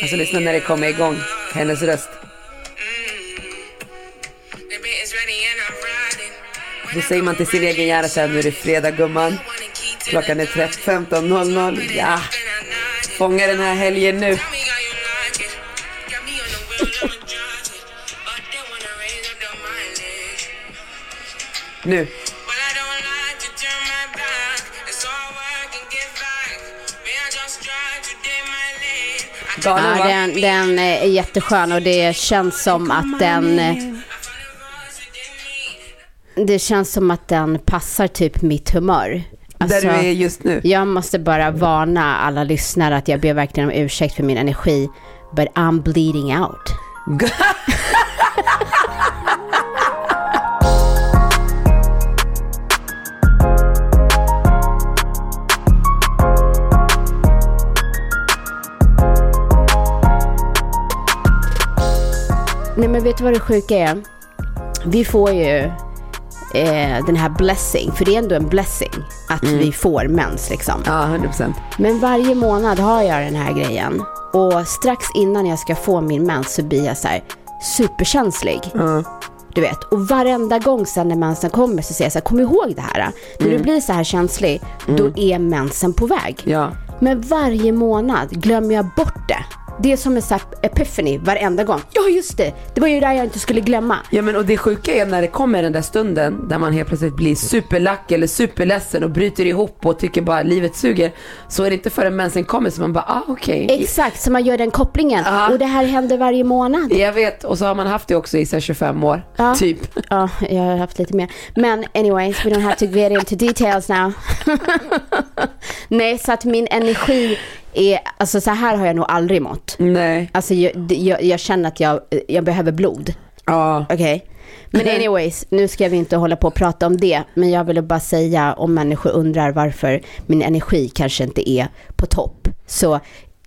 Alltså lyssna när det kommer igång, hennes röst. Då säger man till sin egen hjärna såhär, nu är det fredag gumman. Klockan är 15.00. Ja, fånga den här helgen nu. Nu. Galen Ja, va? den, den är jätteskön och det känns som att den... eh, Det känns som att den passar typ mitt humör. Där du är just nu. Jag måste bara varna alla lyssnare att jag ber verkligen om ursäkt för min energi. But I'm bleeding out. Nej men vet du vad det sjuka är? Vi får ju eh, den här blessing, för det är ändå en blessing att vi får mens liksom. Ja, 100%. Men varje månad har jag den här grejen. Och strax innan jag ska få min mens så blir jag så här superkänslig. Du vet, och varenda gång sen när mensen kommer så säger jag så här, kom ihåg det här. När du blir så här känslig, då är mensen på väg. Ja. Men varje månad glömmer jag bort det. Det är som en sån här epiphany varenda gång. Ja, just det. Det var ju det jag inte skulle glömma. Ja men och det sjuka är när det kommer den där stunden där man helt plötsligt blir superlack eller superledsen och bryter ihop och tycker bara livet suger. Så är det inte förrän mensen kommer som man bara, ah okej. Exakt, så man gör den kopplingen. Ja. Och det här händer varje månad. Jag vet, och så har man haft det också i så här 25 år, Ja. typ. Ja, jag har haft lite mer. Men anyways, we don't have to get into details now. Nej, så att min energi är, alltså så här har jag nog aldrig mått. Nej. Alltså jag, jag, jag känner att jag, jag behöver blod. Ja. Okej. Men anyways, nu ska vi inte hålla på och prata om det. Men jag ville bara säga om människor undrar varför min energi kanske inte är på topp. Så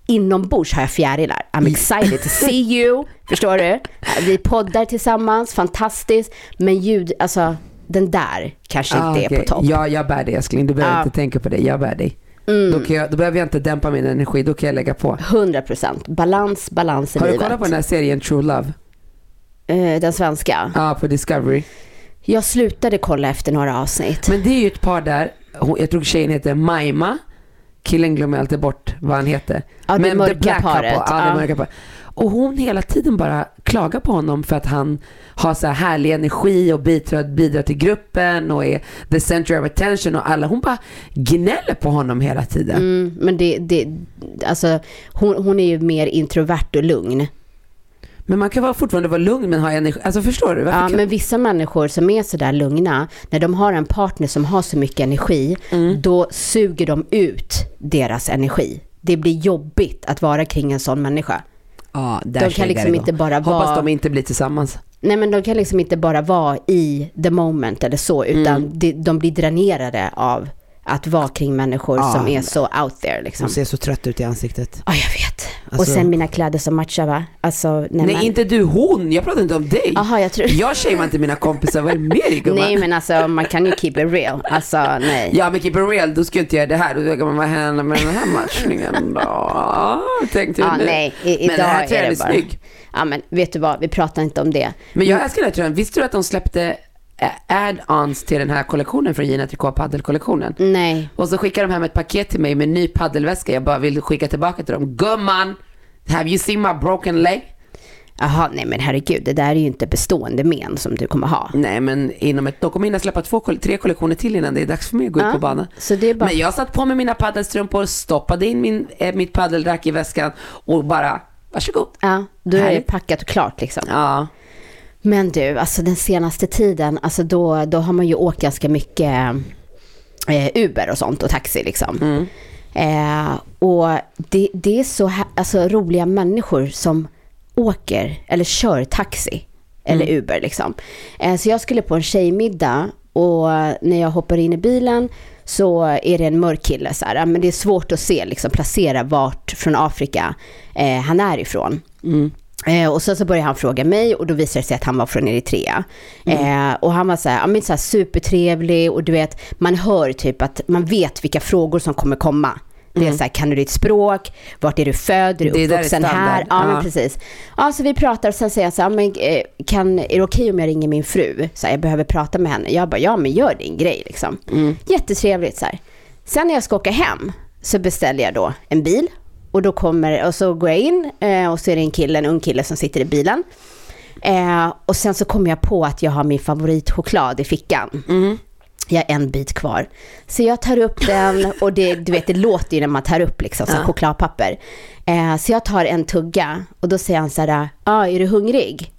inombords har jag fjärilar. I'm excited to see you. Förstår du? Vi poddar tillsammans, fantastiskt. Men ljud, alltså den där kanske Ah, inte är på topp. Ja, jag bär dig älskling. Du behöver Ja. inte tänka på det. Jag bär dig. Mm. Då, kan jag, då behöver jag inte dämpa min energi. Då kan jag lägga på. 100 procent. Balans, balans i Har du livet. kollat på den här serien True Love? Eh, den svenska. Ja, på Discovery. Jag slutade kolla efter några avsnitt. Men det är ju ett par där. Hon, jag tror tjejen heter Maima. Killen glömmer alltid bort vad han heter. Ja, det Men mörka paret. Ja, det Ja. mörka paret. Och hon hela tiden bara klagar på honom för att han har så här härlig energi och bidrar, bidrar till gruppen och är the center of attention och alla. Hon bara gnäller på honom hela tiden. Mm, men det, det, alltså hon, hon är ju mer introvert och lugn. Men man kan vara, fortfarande vara lugn men ha energi. Alltså förstår du? Varför Ja, kan... men vissa människor som är sådär lugna, när de har en partner som har så mycket energi, Mm. då suger de ut deras energi. Det blir jobbigt att vara kring en sån människa. Ja, där de kan liksom inte bara Hoppas vara- de inte blir tillsammans. Nej men de kan liksom inte bara vara i the moment eller så, utan Mm. de, de blir dränerade av att vara kring människor Ja. som är så out there liksom. Hon ser så trött ut i ansiktet. Ja, jag vet. och Alltså- sen mina kläder som matchar va? Alltså, nej, Nej, men... inte du, hon. Jag pratar inte om dig. Jaha, jag tror... Jag shamear inte mina kompisar. Vad är det med dig gumman? Nej men alltså man kan ju keep it real. Alltså nej. Ja men keep it real, då ska jag inte göra det här. Då ska man vad händer med den här matchningen då? Tänkte Ja, du nu? nej, i, Men den här idag tröjan är är snygg. Ja men vet du vad, vi pratar inte om det. Men jag älskar den här tröjan. Visste du att de släppte add-ons till den här kollektionen från Gina Tricot paddelkollektionen? Nej. Och så skickar de hem ett paket till mig med ny paddelväska. Jag bara vill skicka tillbaka till dem. Gumman! Have you seen my broken leg? Jaha, nej men herregud, det där är ju inte bestående men som du kommer ha. Nej men inom ett, de kommer hinna släppa två, tre kollektioner till innan det är dags för mig att gå Ja, ut på banan. så det är bara- Men jag satt på mig mina paddelstrumpor, stoppade in min, eh, mitt paddelrack i väskan och bara, varsågod. Ja, då är det packat och klart liksom. Ja. Men du, alltså den senaste tiden, alltså då, då har man ju åkt ganska mycket eh, Uber och sånt och taxi liksom. Mm. Eh, och det, det är så alltså, roliga människor som åker eller kör taxi eller Uber liksom. Eh, så jag skulle på en tjejmiddag och när jag hoppar in i bilen så är det en mörk kille så här, men det är svårt att se, liksom placera vart från Afrika eh, han är ifrån. Eh, och så, så började han fråga mig och då visade det sig att han var från Eritrea. Eh, och han var så här, ja, men så här supertrevlig och du vet, man hör typ att man vet vilka frågor som kommer komma. Det är så här, kan du ditt språk? Vart är du född? Är du uppvuxen här? Ja, men precis. Ja, så vi pratar och sen säger jag så här, men, eh, kan, är det okej om jag ringer min fru? Så här, jag behöver prata med henne. Jag bara, ja men gör din grej liksom. Jättetrevligt så här. Sen när jag ska åka hem så beställer jag då en bil och då kommer, och så går jag in eh, och så är det en kille, en ung kille som sitter i bilen. Eh, och sen så kommer jag på att jag har min favoritchoklad i fickan. Jag har en bit kvar. Så jag tar upp den och det, du vet, det låter ju när man tar upp liksom, så Ja. chokladpapper. Eh, så jag tar en tugga och då säger han så här, ja, ah, är du hungrig?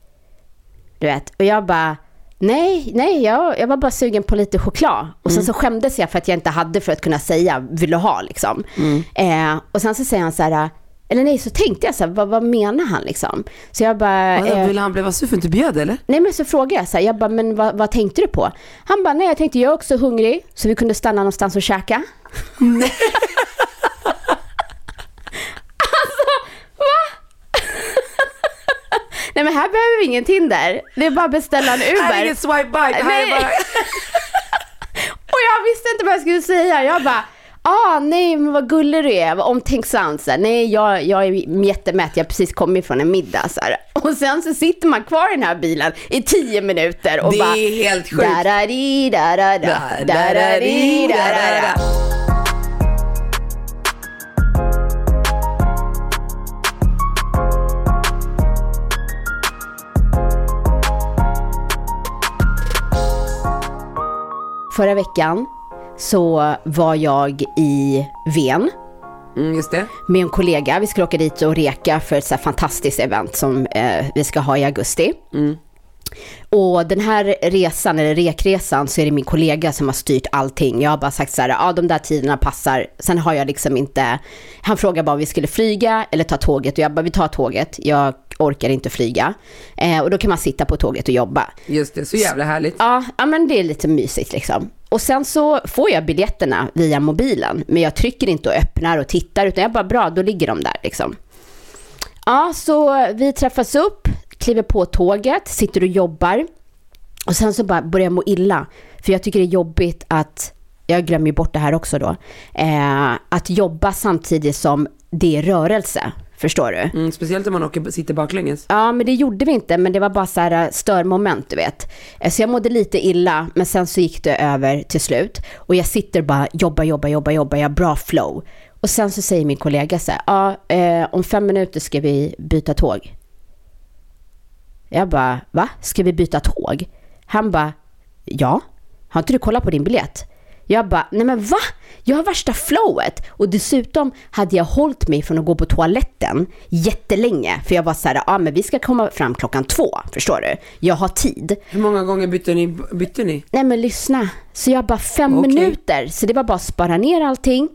Du vet, och jag bara, nej, nej, jag, jag var bara sugen på lite choklad. Och sen så skämdes jag för att jag inte hade för att kunna säga, vill du ha liksom. Eh, och sen så säger han så här, eller nej, så tänkte jag så här, vad, vad menar han liksom? Så jag bara, Vadå, eh, Ville han bli sur för att du bjöd eller? Nej men så frågade jag så här, jag bara, men vad, vad tänkte du på? Han bara, nej jag tänkte jag är också hungrig, så vi kunde stanna någonstans och käka. Nej. Alltså, Nej men här behöver vi ingen Tinder, det är bara att beställa en Det här är Uber. inget swipe det här är bara... Och jag visste inte vad jag skulle säga, jag bara, ah nej men vad gullig du är, vad omtänksam. Så här, nej jag, jag är jättemätt, jag har precis kommit från en middag. Så här. Och sen så sitter man kvar i den här bilen i tio minuter och Det bara... är helt sjukt. Da-da-di, da-da-da, da-da-di, da-da-da. Förra veckan så var jag i Ven Mm, med en kollega. Vi skulle åka dit och reka för ett så fantastiskt event som eh, vi ska ha i augusti. Och den här resan, eller rekresan, så är det min kollega som har styrt allting. Jag har bara sagt så här, ja de där tiderna passar. Sen har jag liksom inte, han frågade bara om vi skulle flyga eller ta tåget och jag bara, vi tar tåget. Jag orkar inte flyga. Eh, och då kan man sitta på tåget och jobba. Just det, så jävla härligt. Ja, ja, men det är lite mysigt liksom. Och sen så får jag biljetterna via mobilen, men jag trycker inte och öppnar och tittar, utan jag bara, bra, då ligger de där liksom. Ja, så vi träffas upp, kliver på tåget, sitter och jobbar. Och sen så bara börjar jag må illa, för jag tycker det är jobbigt att, jag glömmer ju bort det här också då, eh, att jobba samtidigt som det är rörelse. Förstår du? Mm, speciellt om man åker, sitter baklänges. Ja, men det gjorde vi inte, men det var bara så här äh, störmoment, du vet. Eh, Så jag mådde lite illa, men sen så gick det över till slut. Och jag sitter bara, jobba, jobba, jobba, jobba, jag har bra flow. Och sen så säger min kollega så här, ja, eh, om fem minuter ska vi byta tåg. Jag bara, va? Ska vi byta tåg? Han bara, ja. Har inte du kollat på din biljett? Jag bara, nej men va? Jag har värsta flowet. Och dessutom hade jag hållit mig från att gå på toaletten jättelänge. För jag var så här, ja men vi ska komma fram klockan två, förstår du? Jag har tid. Hur många gånger bytte ni? Bytte ni? Nej men lyssna. Så jag bara fem Okej. minuter. Så det var bara att spara ner allting.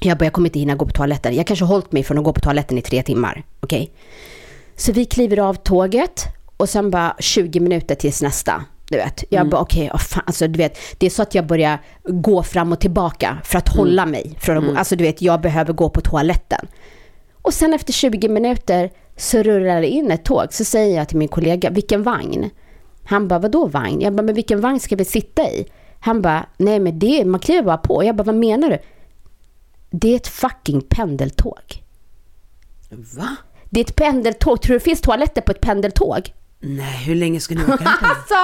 Jag bara, jag kommer inte hinna gå på toaletten. Jag kanske har hållit mig från att gå på toaletten i tre timmar. Okej? Så vi kliver av tåget och sen bara 20 minuter tills nästa. Du vet, jag bara okej, okay, fan, alltså du vet, det är så att jag börjar gå fram och tillbaka för att hålla mig från att gå, alltså du vet, jag behöver gå på toaletten. Och sen efter 20 minuter så rullar det in ett tåg, så säger jag till min kollega, vilken vagn? Han bara, vadå vagn? Jag bara, men vilken vagn ska vi sitta i? Han bara, nej men det, man kliver bara på. Jag bara, vad menar du? Det är ett fucking pendeltåg. Va? Det är ett pendeltåg. Tror du det finns toaletter på ett pendeltåg? Nej, hur länge ska ni åka den på? Alltså,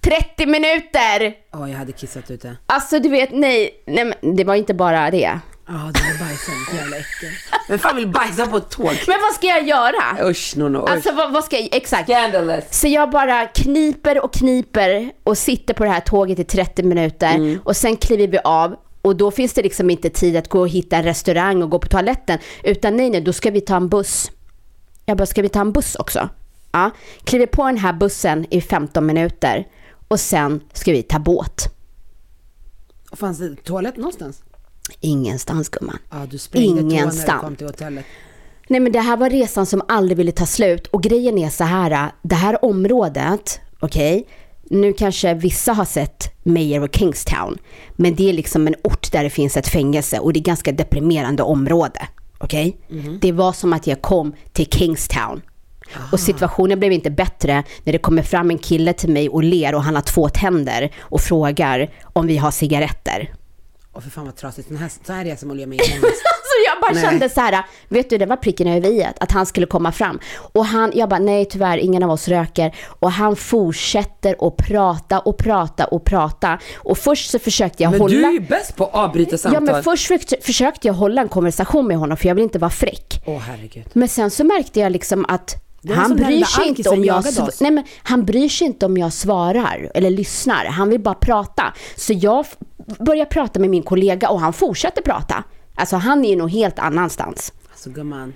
30 minuter! Ja, jag hade kissat ute. Alltså du vet, nej, nej men det var inte bara det. Ja, det var bajsat. Jävla äckel. Vem fan vill bajsa på ett tåg? Men vad ska jag göra? Usch, Nono. Usch. Alltså vad, vad ska jag, exakt. Scandalous. Så jag bara kniper och kniper och sitter på det här tåget i 30 minuter och sen kliver vi av och då finns det liksom inte tid att gå och hitta en restaurang och gå på toaletten utan nej nej, då ska vi ta en buss. Jag bara, ska vi ta en buss också? Ja, kliver på den här bussen i 15 minuter och sen ska vi ta båt. Och fanns det toalett någonstans? Ingenstans gumman. Ja, du sprängde toan när du Ingenstans. kom till hotellet. Nej men det här var resan som aldrig ville ta slut och grejen är så här, det här området, okej, nu kanske vissa har sett Mayor of Kingstown, men det är liksom en ort där det finns ett fängelse och det är ganska deprimerande område, okej? Det var som att jag kom till Kingstown. Och situationen blev inte bättre när det kommer fram en kille till mig och ler och han har två tänder och frågar om vi har cigaretter. Åh för fan vad trasigt. Den här, så här håller jag med om. Alltså jag bara Nej. kände så här, vet du det var pricken över i att han skulle komma fram. Och han, jag bara nej tyvärr ingen av oss röker. Och han fortsätter att prata och prata och prata. Och först så försökte jag Men hålla... du är ju bäst på att avbryta Ja samtal. men först försökte, försökte jag hålla en konversation med honom för jag vill inte vara fräck. Åh herregud. Men sen så märkte jag liksom att han bryr sig inte om jag, nej, men han bryr sig inte om jag svarar eller lyssnar. Han vill bara prata. Så jag f- börjar prata med min kollega och han fortsätter prata. Alltså han är ju nog helt annanstans. Alltså gumman,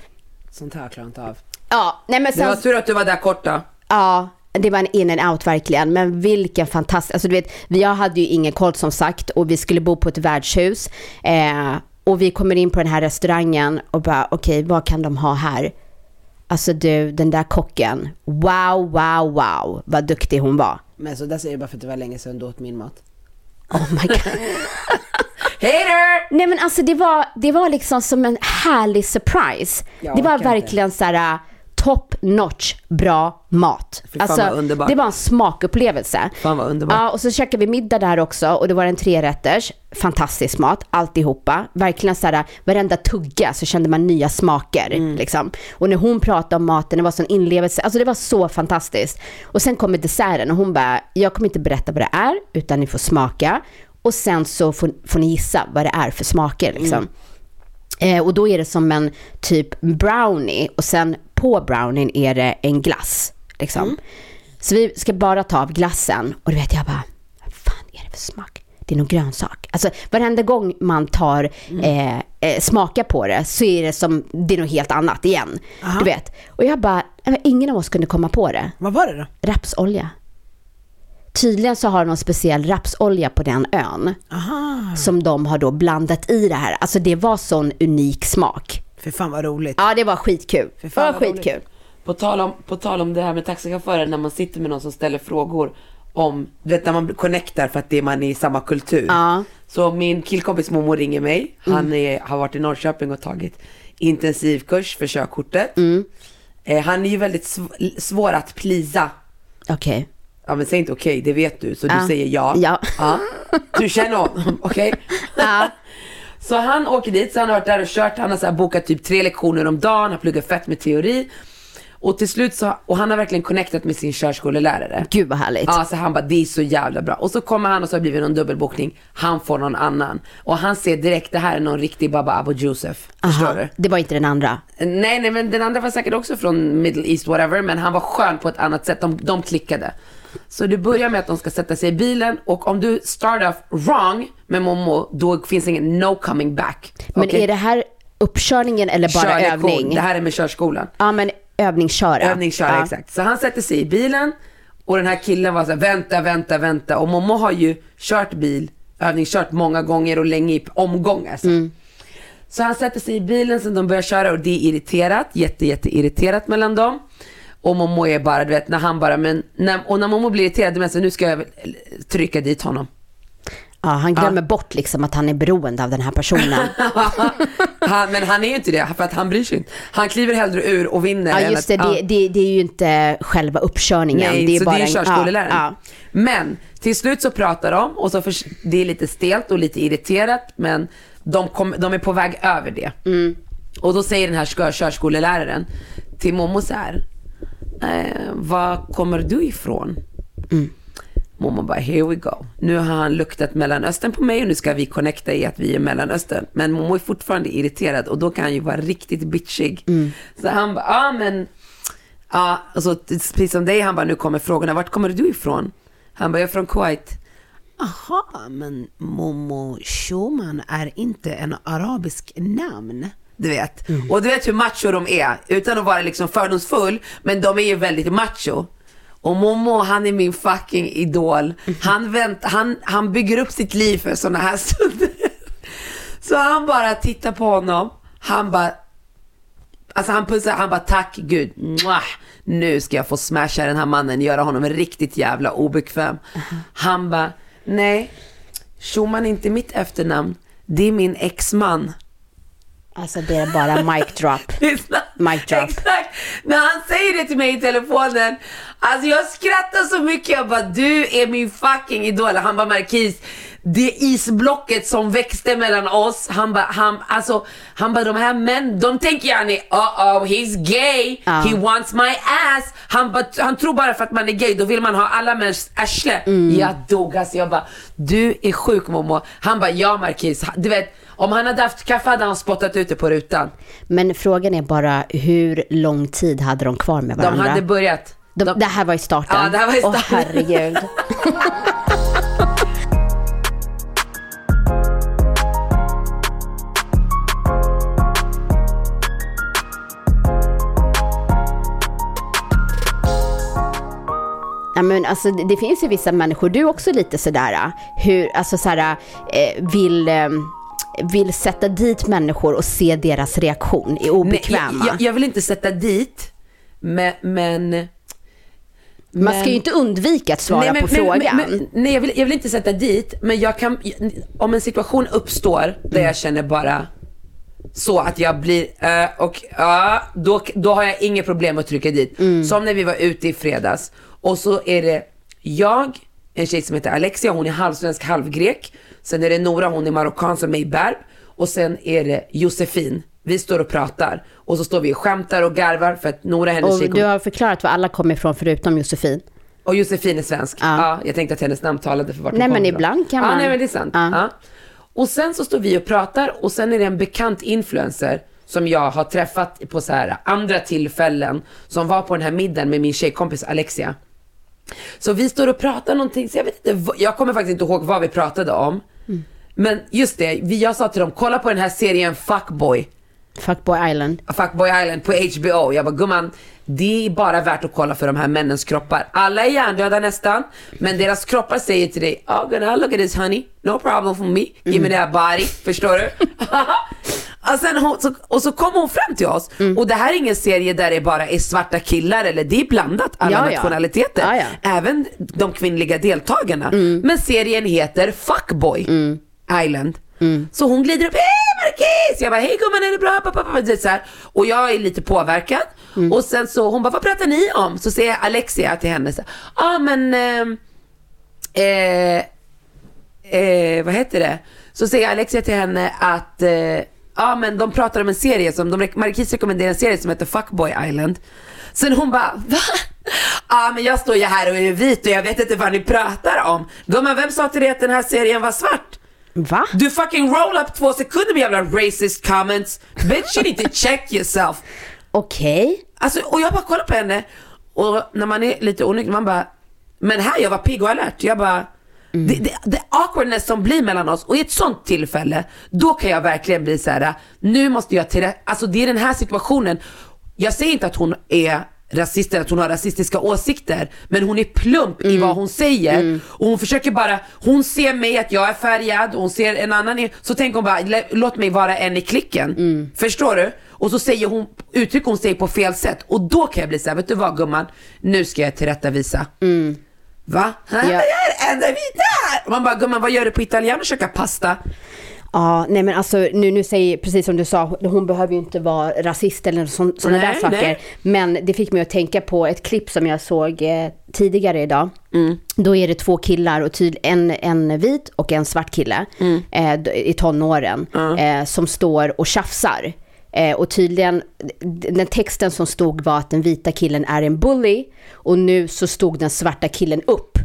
sånt här klarar jag inte av. Ja, nej men Det sen, var tur att du var där kort då. ja, det var en in and out verkligen. Men vilken fantastisk, alltså du vet, vi hade ju ingen koll som sagt och vi skulle bo på ett värdshus. Eh, och vi kommer in på den här restaurangen och bara, okej, vad kan de ha här? Alltså du, den där kocken, wow, wow, wow, vad duktig hon var. Men så där säger jag bara för att det var länge sedan du åt min mat. Oh my god. Hater! Nej men alltså det var, det var liksom som en härlig surprise. Jag det var orkar inte. verkligen så här top notch bra mat. Alltså, det var en smakupplevelse. Fan vad underbart. Ja, och så käkade vi middag där också och det var en trerätters. Fantastisk mat, alltihopa. Verkligen så här, varenda tugga så kände man nya smaker. Mm. Liksom. Och när hon pratade om maten, det var sån inlevelse. Alltså det var så fantastiskt. Och sen kommer desserten och hon bara, jag kommer inte berätta vad det är, utan ni får smaka. Och sen så får, får ni gissa vad det är för smaker. Liksom. Eh, och då är det som en typ brownie och sen på brownien är det en glass. Liksom. Så vi ska bara ta av glassen och du vet jag bara, vad fan är det för smak? Det är nog grönsak. Alltså varenda gång man tar, eh, eh, smakar på det så är det som, det är något helt annat igen. Aha. Du vet. Och jag bara, "Nej, men ingen av oss kunde komma på det. Vad var det då? Rapsolja. Tydligen så har de någon speciell rapsolja på den ön Aha. som de har då blandat i det här. Alltså det var sån unik smak. För fan vad roligt. Ja, det var skitkul. För Det fan var vad roligt. skitkul. På tal, om, på tal om det här med taxichaufförer, när man sitter med någon som ställer frågor om, du vet när man connectar för att det är man är i samma kultur. Ja. Mm. Så min killkompis mormor ringer mig, han är, har varit i Norrköping och tagit intensivkurs för körkortet. Mm. Eh, han är ju väldigt sv- svår att plisa. Okej. Ja men säg inte okej, det vet du, så Ja. du säger ja. Ja. Du känner honom, okej? Ja. Så han åker dit, så han har varit där och kört, han har så bokat typ tre lektioner om dagen, han pluggar fett med teori. Och till slut så, och han har verkligen connectat med sin körskolelärare. Gud vad härligt. Ja, så han bara, det är så jävla bra. Och så kommer han och så har det blivit någon dubbelbokning. Han får någon annan. Och han ser direkt, det här är någon riktig Baba Abu Josef. Förstår Aha, du? det var inte den andra. Nej, nej, men den andra var säkert också från Middle East whatever, men han var skön på ett annat sätt. De, de klickade. Så det börjar med att de ska sätta sig i bilen och om du start off wrong med Momo, då finns ingen no coming back. Men Okej? är det här uppkörningen eller bara Körlektion. övning? Det här är med körskolan. Ja, men övningsköra. Övningsköra, ja. exakt. Så han sätter sig i bilen och den här killen var så här, vänta, vänta, vänta. Och Momo har ju kört bil, övningskört många gånger och länge i omgångar. Så. Mm. så han sätter sig i bilen sen de börjar köra och det är irriterat, jätte, jätte irriterat mellan dem. Och Momo är bara, du vet, när han bara, men, när, och när Momo blir irriterad, jag så, nu ska jag väl trycka dit honom. Ja, han glömmer bort liksom att han är beroende av den här personen. han, men han är ju inte det, för att han bryr sig inte. Han kliver hellre ur och vinner. ja, just det, att- det, det. Det är ju inte själva uppkörningen. Nej, det är så bara det är en- körskoleläraren. Ja, Men till slut så pratar de och så för, det är lite stelt och lite irriterat men de, kom, de är på väg över det. Mm. Och då säger den här körskoleläraren till Momo så här, eh, var kommer du ifrån? Mm. Momo bara, here we go. Nu har han luktat Mellanöstern på mig och nu ska vi connecta i att vi är Mellanöstern. Men Momo är fortfarande irriterad och då kan han ju vara riktigt bitchig. Mm. Så han bara, ah, men, ja, alltså, precis som dig, han bara, nu kommer frågorna, vart kommer du ifrån? Han bara, jag är från Kuwait. Aha, men Momo Schumann är inte en arabisk namn. Du vet. Och du vet hur macho de är, utan att vara liksom fördomsfull, men de är ju väldigt macho. Och Momo, han är min fucking idol. Han, vänt, han, han bygger upp sitt liv för sådana här stunder. Så han bara tittar på honom, han bara, alltså han pussar, han bara tack gud, Mwah! nu ska jag få smasha den här mannen, göra honom riktigt jävla obekväm. Han bara, nej, Schumann är inte mitt efternamn, det är min exman. Alltså det är bara mic drop. Mic drop. Exakt. När han säger det till mig i telefonen, alltså jag skrattar så mycket. Jag bara, du är min fucking idol. Han bara, Marquis, det isblocket som växte mellan oss. Han bara, han, alltså, han bara, de här män, de tänker gärna, uh oh, he's gay, Ja. he wants my ass. Han, bara, han tror bara för att man är gay, då vill man ha alla mäns arsle. Mm. Jag dog alltså. Jag bara, du är sjuk Momo. Han bara, ja Marquis. Du vet, om han hade haft kaffe hade han spottat ut det på rutan. Men frågan är bara hur lång tid hade de kvar med De varandra? hade börjat. De, de- det här var i starten? Ja, det här var i Åh starten. herregud. Ja, men alltså, det finns ju vissa människor, du också lite sådär, hur, alltså såhär, eh, vill, eh, vill sätta dit människor och se deras reaktion, är obekväma. Nej, jag, jag vill inte sätta dit, men... men Man ska ju inte undvika att svara på frågan. Men, men, nej, jag vill, jag vill inte sätta dit, men jag kan, om en situation uppstår där jag känner bara så att jag blir, eh, och ja, då, då har jag inget problem att trycka dit. Som när vi var ute i fredags och så är det jag, en tjej som heter Alexia, hon är halvsvensk, halvgrek. Sen är det Nora, hon är marockan som mig berb. Och sen är det Josefin. Vi står och pratar och så står vi och skämtar och garvar för att Nora, hennes tjej, Och du har förklarat var alla kommer ifrån förutom Josefin. och Josefin är svensk. Ja. Ja. jag tänkte att hennes namn talade för vart hon Nej, men kommer ibland kan Ja, man- nej men det är sant. Ja. Ja. Och sen så står vi och pratar och sen är det en bekant influencer som jag har träffat på så här andra tillfällen som var på den här middagen med min tjejkompis Alexia. Så vi står och pratar någonting, så jag vet inte, jag kommer faktiskt inte ihåg vad vi pratade om. Mm. Men just det, vi, jag sa till dem, kolla på den här serien Fuckboy. Fuckboy Island. Fuckboy Island på HBO. Jag bara gumman, det är bara värt att kolla för de här männens kroppar. Alla är hjärndöda nästan, men deras kroppar säger till dig, oh gonna look at this honey, no problem for me, give me that body, förstår du? och, sen hon, så, och så kom hon fram till oss, och det här är ingen serie där det bara är svarta killar, eller det är blandat, alla Ja, nationaliteter. Ja, ja. Även de kvinnliga deltagarna. Men serien heter Fuckboy Island. Så hon glider upp, hej Marquis! Jag bara, hej gumman är det bra? Pa, pa, pa, pa, så här. Och jag är lite påverkad. Och sen så, hon bara, vad pratar ni om? Så säger Alexia till henne, ja ah, men, ehm, eh, eh, vad heter det? Så säger Alexia till henne att ja men de pratar om en serie som, de, Marquis rekommenderar en serie som heter Fuckboy Island. Sen hon bara, va? Ja men jag står ju här och är vit och jag vet inte vad ni pratar om. Gumman vem sa till dig att den här serien var svart? Va? Du fucking roll up två sekunder med jävla racist comments. Bitch you need to check yourself. Okej. Alltså, och jag bara kollar på henne och när man är lite onykter man bara, men här jag var pigg och alert. Jag bara, det, det, det awkwardness som blir mellan oss och i ett sånt tillfälle, då kan jag verkligen bli så här: nu måste jag till alltså det är den här situationen. Jag säger inte att hon är rasist eller att hon har rasistiska åsikter, men hon är plump i vad hon säger och hon försöker bara, hon ser mig att jag är färgad och hon ser en annan, så tänker hon bara, "Lä- låt mig vara en i klicken. Förstår du? Och så säger hon, uttrycker hon sig på fel sätt och då kan jag bli såhär, vet du vad gumman, nu ska jag tillrättavisa. Va? Ja. Här! Och Man bara, gumman vad gör du på italienska och käkar pasta? Ja, nej men alltså nu, nu säger, precis som du sa, hon behöver ju inte vara rasist eller sådana där saker. nej. Men det fick mig att tänka på ett klipp som jag såg eh, tidigare idag. Då är det två killar, och tyd, en, en vit och en svart kille eh, d- i tonåren eh, som står och tjafsar. Eh, och tydligen, den texten som stod var att den vita killen är en bully och nu så stod den svarta killen upp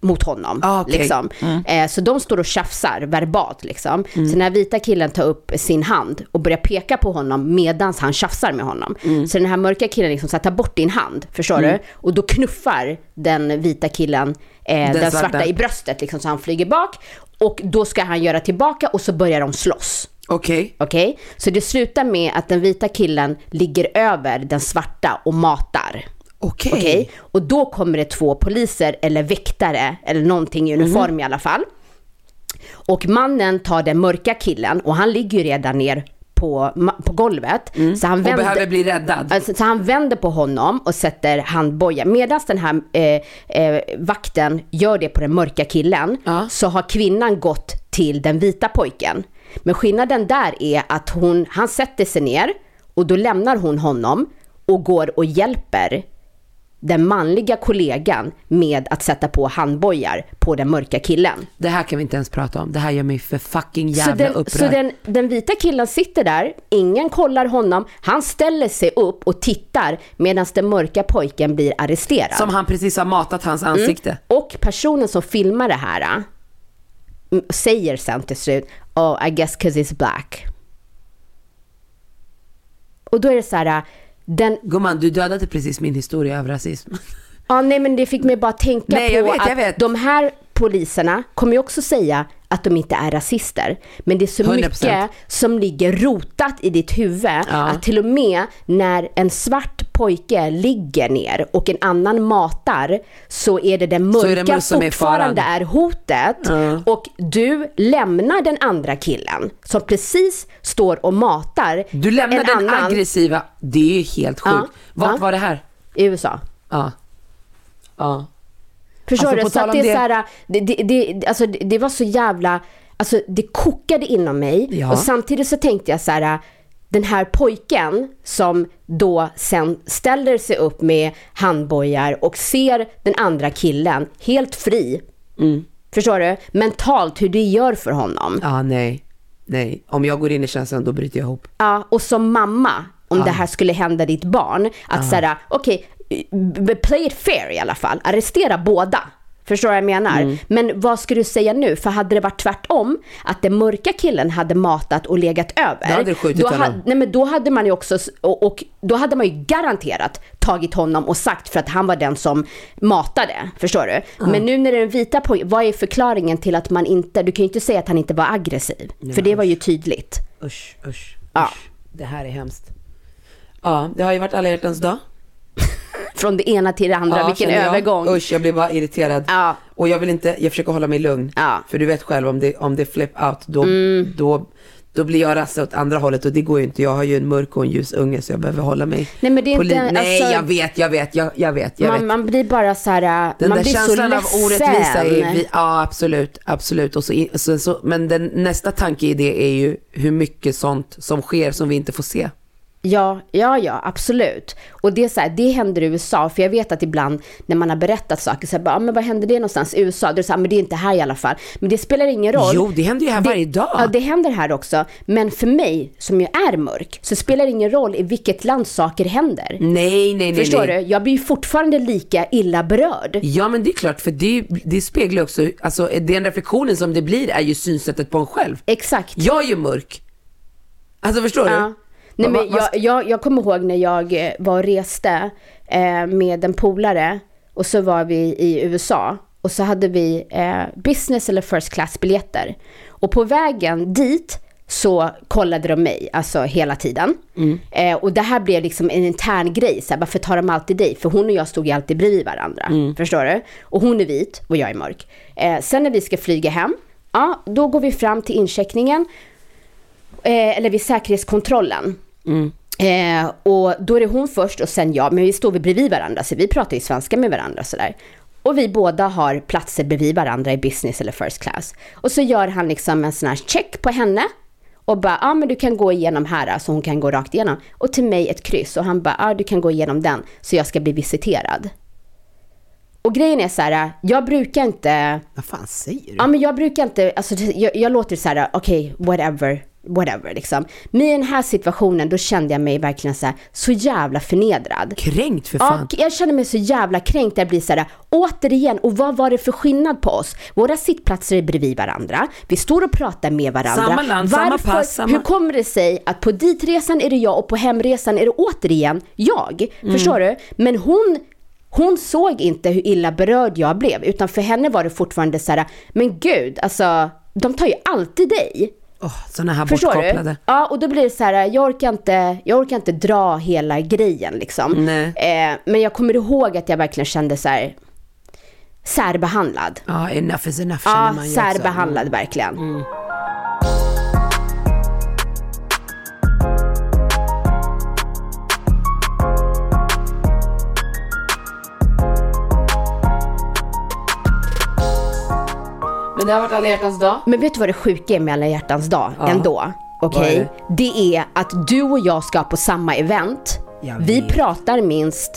mot honom. Ah, okej. liksom. Eh, så de står och tjafsar verbalt. Liksom. Så den här vita killen tar upp sin hand och börjar peka på honom medan han tjafsar med honom. Så den här mörka killen liksom så här, tar bort din hand, förstår du? Och då knuffar den vita killen eh, den, svarta. svarta. i bröstet, liksom, så han flyger bak. Och då ska han göra tillbaka och så börjar de slåss. Okej. Okej? Så det slutar med att den vita killen ligger över den svarta och matar. Okej. Okej? Och då kommer det två poliser eller väktare eller någonting i uniform Mhm. i alla fall. Och mannen tar den mörka killen och han ligger ju redan ner på, på golvet. Så han Mm. Och vänder, behöver bli räddad. Alltså, så han vänder på honom och sätter handboja. Medan den här eh, eh, vakten gör det på den mörka killen Ja. så har kvinnan gått till den vita pojken. Men skillnaden där är att hon, han sätter sig ner och då lämnar hon honom och går och hjälper den manliga kollegan med att sätta på handbojar på den mörka killen. Det här kan vi inte ens prata om. Det här gör mig för fucking Så, jävla den, upprörd. så den, den vita killen sitter där, ingen kollar honom, han ställer sig upp och tittar medan den mörka pojken blir arresterad. Som han precis har matat hans ansikte. Och personen som filmar det här äh, m- säger sen till slut, oh I guess cause he's black. Och då är det så här, den, Gumman, du dödade precis min historia av rasism. ja nej men det fick mig bara tänka Nej, på vet, att de här poliserna kommer ju också säga att de inte är rasister. Men det är så 100%. mycket som ligger rotat i ditt huvud Ja. att till och med när en svart pojke ligger ner och en annan matar så är det den är det mörka mus som är fortfarande faran. är hotet Ja. och du lämnar den andra killen som precis står och matar Du lämnar en den annan aggressiva. Det är ju helt sjukt. Ja, Vart ja. var det här? i USA. Ja. Ja. Förstår Alltså, du? Så att det är det- så här, det, det, det, alltså, det, det var så jävla, alltså det kokade inom mig. Ja. Och samtidigt så tänkte jag så här, den här pojken som då sen ställer sig upp med handbojar och ser den andra killen helt fri. Mm. Förstår du? Mentalt hur det gör för honom. Ja, nej. Nej. Om jag går in i känslan då bryter jag ihop. Ja, och som mamma, om det här skulle hända ditt barn, att säga okej, b- play it fair i alla fall, arrestera båda. Förstår du vad jag menar? Mm. Men vad ska du säga nu? För hade det varit tvärtom, att den mörka killen hade matat och legat över. Då hade skjutit då, honom. nej, men då hade man ju också, och, och då hade man ju garanterat tagit honom och sagt för att han var den som matade. Förstår du? Men nu när det är den vita pojken, vad är förklaringen till att man inte, du kan ju inte säga att han inte var aggressiv. för det var ju tydligt. Usch, usch, Ja. usch. Det här är hemskt. Ja, det har ju varit alla hjärtans dag. Från det ena till det andra, Ja, vilken jag. övergång. Usch, jag blir bara irriterad. Ja. Och jag vill inte, jag försöker hålla mig lugn. Ja. Mm. För du vet själv om det, om det är flip out, då, då, då blir jag rasse åt andra hållet och det går ju inte. Jag har ju en mörk och en ljus unge så jag behöver hålla mig Nej, men det är inte-. Nej, alltså- jag vet, jag vet, jag, jag vet, jag man, vet. man blir bara så här, Den man där blir så känslan av ledsen. orättvisa är, vi, ja absolut, absolut. Och så, så, så, men den, nästa tanke i det är ju hur mycket sånt som sker som vi inte får se. Ja, ja, ja, absolut. Och det är så här, det händer i USA, för jag vet att ibland när man har berättat saker, så här, bara, ah, men vad händer det någonstans i USA? Då är det så här, men det är inte här i alla fall. Men det spelar ingen roll. Jo, det händer ju här varje dag. Ja, det händer här också. Men för mig, som ju är mörk, så spelar det ingen roll i vilket land saker händer. Nej, nej, nej. Förstår nej. du? Jag blir ju fortfarande lika illa berörd. Ja men det är klart, för det, det speglar också, alltså den reflektionen som det blir är ju synsättet på en själv. Exakt. Jag är ju mörk. Alltså förstår du? Nej, men jag, jag, jag kommer ihåg när jag eh, var och reste eh, med en polare och så var vi i USA och så hade vi eh, business eller first class biljetter. Och på vägen dit så kollade de mig, alltså hela tiden. Eh, och det här blev liksom en intern grej, så här, varför tar de alltid dig? För hon och jag stod ju alltid bredvid varandra, förstår du? Och hon är vit och jag är mörk. Eh, sen när vi ska flyga hem, ja, då går vi fram till incheckningen eh, eller vid säkerhetskontrollen. Eh, och då är det hon först och sen jag, men vi står vi bredvid varandra så vi pratar ju svenska med varandra sådär. Och vi båda har platser bredvid varandra i business eller first class. Och så gör han liksom en sån här check på henne och bara, ja ah, men du kan gå igenom här så hon kan gå rakt igenom. Och till mig ett kryss och han bara, ja ah, du kan gå igenom den så jag ska bli visiterad. Och grejen är så här, jag brukar inte Vad fan säger du? Ja men jag brukar inte, alltså jag, jag låter så här, okej, whatever, whatever liksom. Men i den här situationen då kände jag mig verkligen så här, så jävla förnedrad. Kränkt för fan. Ja, jag känner mig så jävla kränkt. Jag blir så här, återigen, och vad var det för skillnad på oss? Våra sittplatser är bredvid varandra. Vi står och pratar med varandra. Samma land, samma pass, samma- Hur kommer det sig att på ditresan är det jag och på hemresan är det återigen jag? Mm. Förstår du? Men hon hon såg inte hur illa berörd jag blev, utan för henne var det fortfarande så här, men gud, alltså, de tar ju alltid dig. Oh, sådana här Förstår bortkopplade. du? Ja, och då blir det så här, jag orkar inte, jag orkar inte dra hela grejen liksom. Nej. Eh, men jag kommer ihåg att jag verkligen kände så här, särbehandlad. Ja, enough is enough känner Ja, man ju också. särbehandlad verkligen. Mm. Men det har varit alla hjärtans dag. Men vet du vad det sjuka är med alla hjärtans dag Ja. ändå? Okej? Vad är Det är att du och jag ska på samma event. Vi pratar minst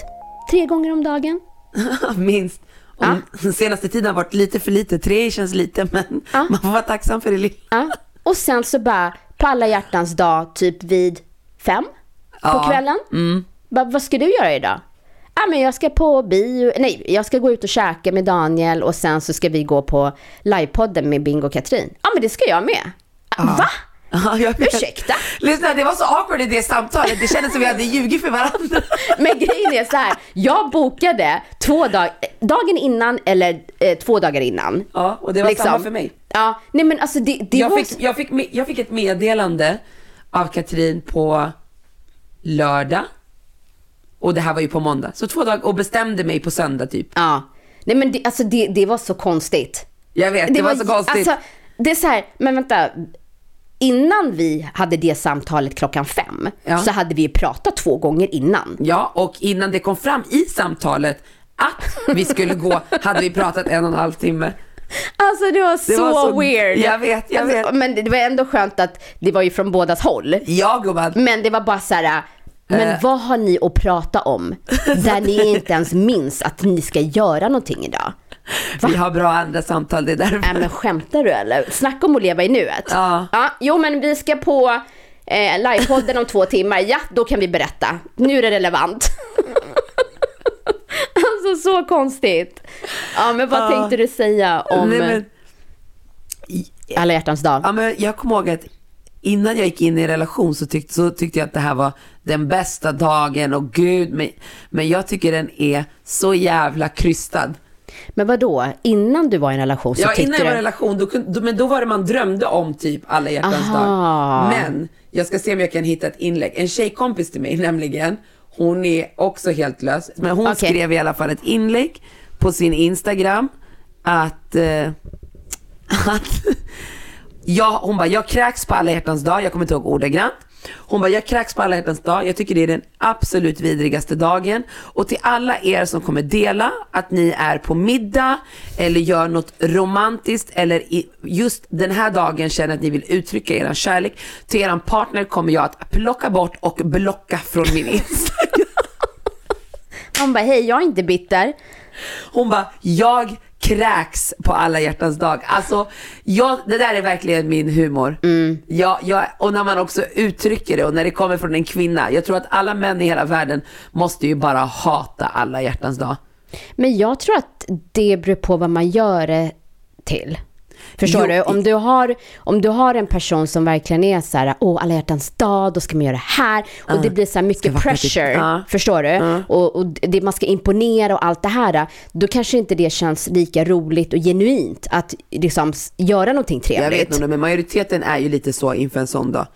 tre gånger om dagen. Minst. Och Den senaste tiden har varit lite för lite. Tre känns lite men Ja. man får vara tacksam för det lilla. Ja. Och sen så bara på alla hjärtans dag typ vid fem på Ja. kvällen. Bara, vad ska du göra idag? Ja men jag ska på bio, nej jag ska gå ut och käka med Daniel och sen så ska vi gå på livepodden med Bingo och Katrin. Ja men det ska jag med. Va? Ja, jag vet. Ursäkta? Lyssna, det var så awkward i det samtalet. Det kändes som vi hade ljugit för varandra. Men grejen är så här, jag bokade två dag, dagen innan eller eh, två dagar innan. Ja, och det var Liksom. samma för mig. Ja, nej men alltså det, det Jag var... fick, jag, fick, jag fick ett meddelande av Katrin på lördag. Och det här var ju på måndag. Så två dagar och bestämde mig på söndag typ. Ja. Nej men det, alltså det, det var så konstigt. Jag vet, det, var, så konstigt. Alltså, det är så här, men vänta. Innan vi hade det samtalet klockan fem Ja. så hade vi ju pratat två gånger innan. Ja, och innan det kom fram i samtalet att vi skulle gå hade vi pratat en och en halv timme. Alltså det var, så, var så- weird. jag vet, jag alltså, vet. Men det var ändå skönt att det var ju från bådas håll. Ja gumman. Men det var bara så här. Men Eh. vad har ni att prata om? Där ni inte ens minns att ni ska göra någonting idag. Vi har bra andra samtal, det är därför. Nej men skämtar du eller? Snacka om att leva i nuet. Ja. ja jo men vi ska på eh, livepodden om två timmar. Ja, då kan vi berätta. Nu är det relevant. alltså så konstigt. Ja men vad Ja. tänkte du säga om Nej, men, alla hjärtans dag? ja, men jag kommer ihåg att innan jag gick in i en relation så tyckte, så tyckte jag att det här var den bästa dagen och gud, men, men jag tycker den är så jävla krystad. Men vad då? Innan du var i en relation så Ja, tyckte innan jag var i du... en relation, då, då, men då var det man drömde om typ alla hjärtans Aha. dag. Men jag ska se om jag kan hitta ett inlägg. En tjejkompis till mig nämligen, hon är också helt lös. Men hon Okej. skrev i alla fall ett inlägg på sin Instagram att, eh, att Ja, hon bara, jag kräks på alla hjärtans dag, jag kommer inte ihåg ordagrant. Hon bara, jag kräks på alla hjärtans dag, jag tycker det är den absolut vidrigaste dagen. Och till alla er som kommer dela att ni är på middag eller gör något romantiskt eller just den här dagen känner att ni vill uttrycka er kärlek till er partner kommer jag att plocka bort och blocka från min Instagram. Han bara, hej jag är inte bitter. Hon bara, jag kräks på alla hjärtans dag. Alltså, jag, det där är verkligen min humor. Jag, jag, och när man också uttrycker det och när det kommer från en kvinna. Jag tror att alla män i hela världen måste ju bara hata alla hjärtans dag. Men jag tror att det beror på vad man gör det till. Förstår Jo, du? Om du, har, om du har en person som verkligen är så här, åh alla hjärtans dag, då ska man göra det här. Och det blir så här mycket pressure. ja. Förstår du? Och, och det, man ska imponera och allt det här. Då kanske inte det känns lika roligt och genuint att liksom göra någonting Jag trevligt. vet nog men majoriteten är ju lite så inför en sån dag.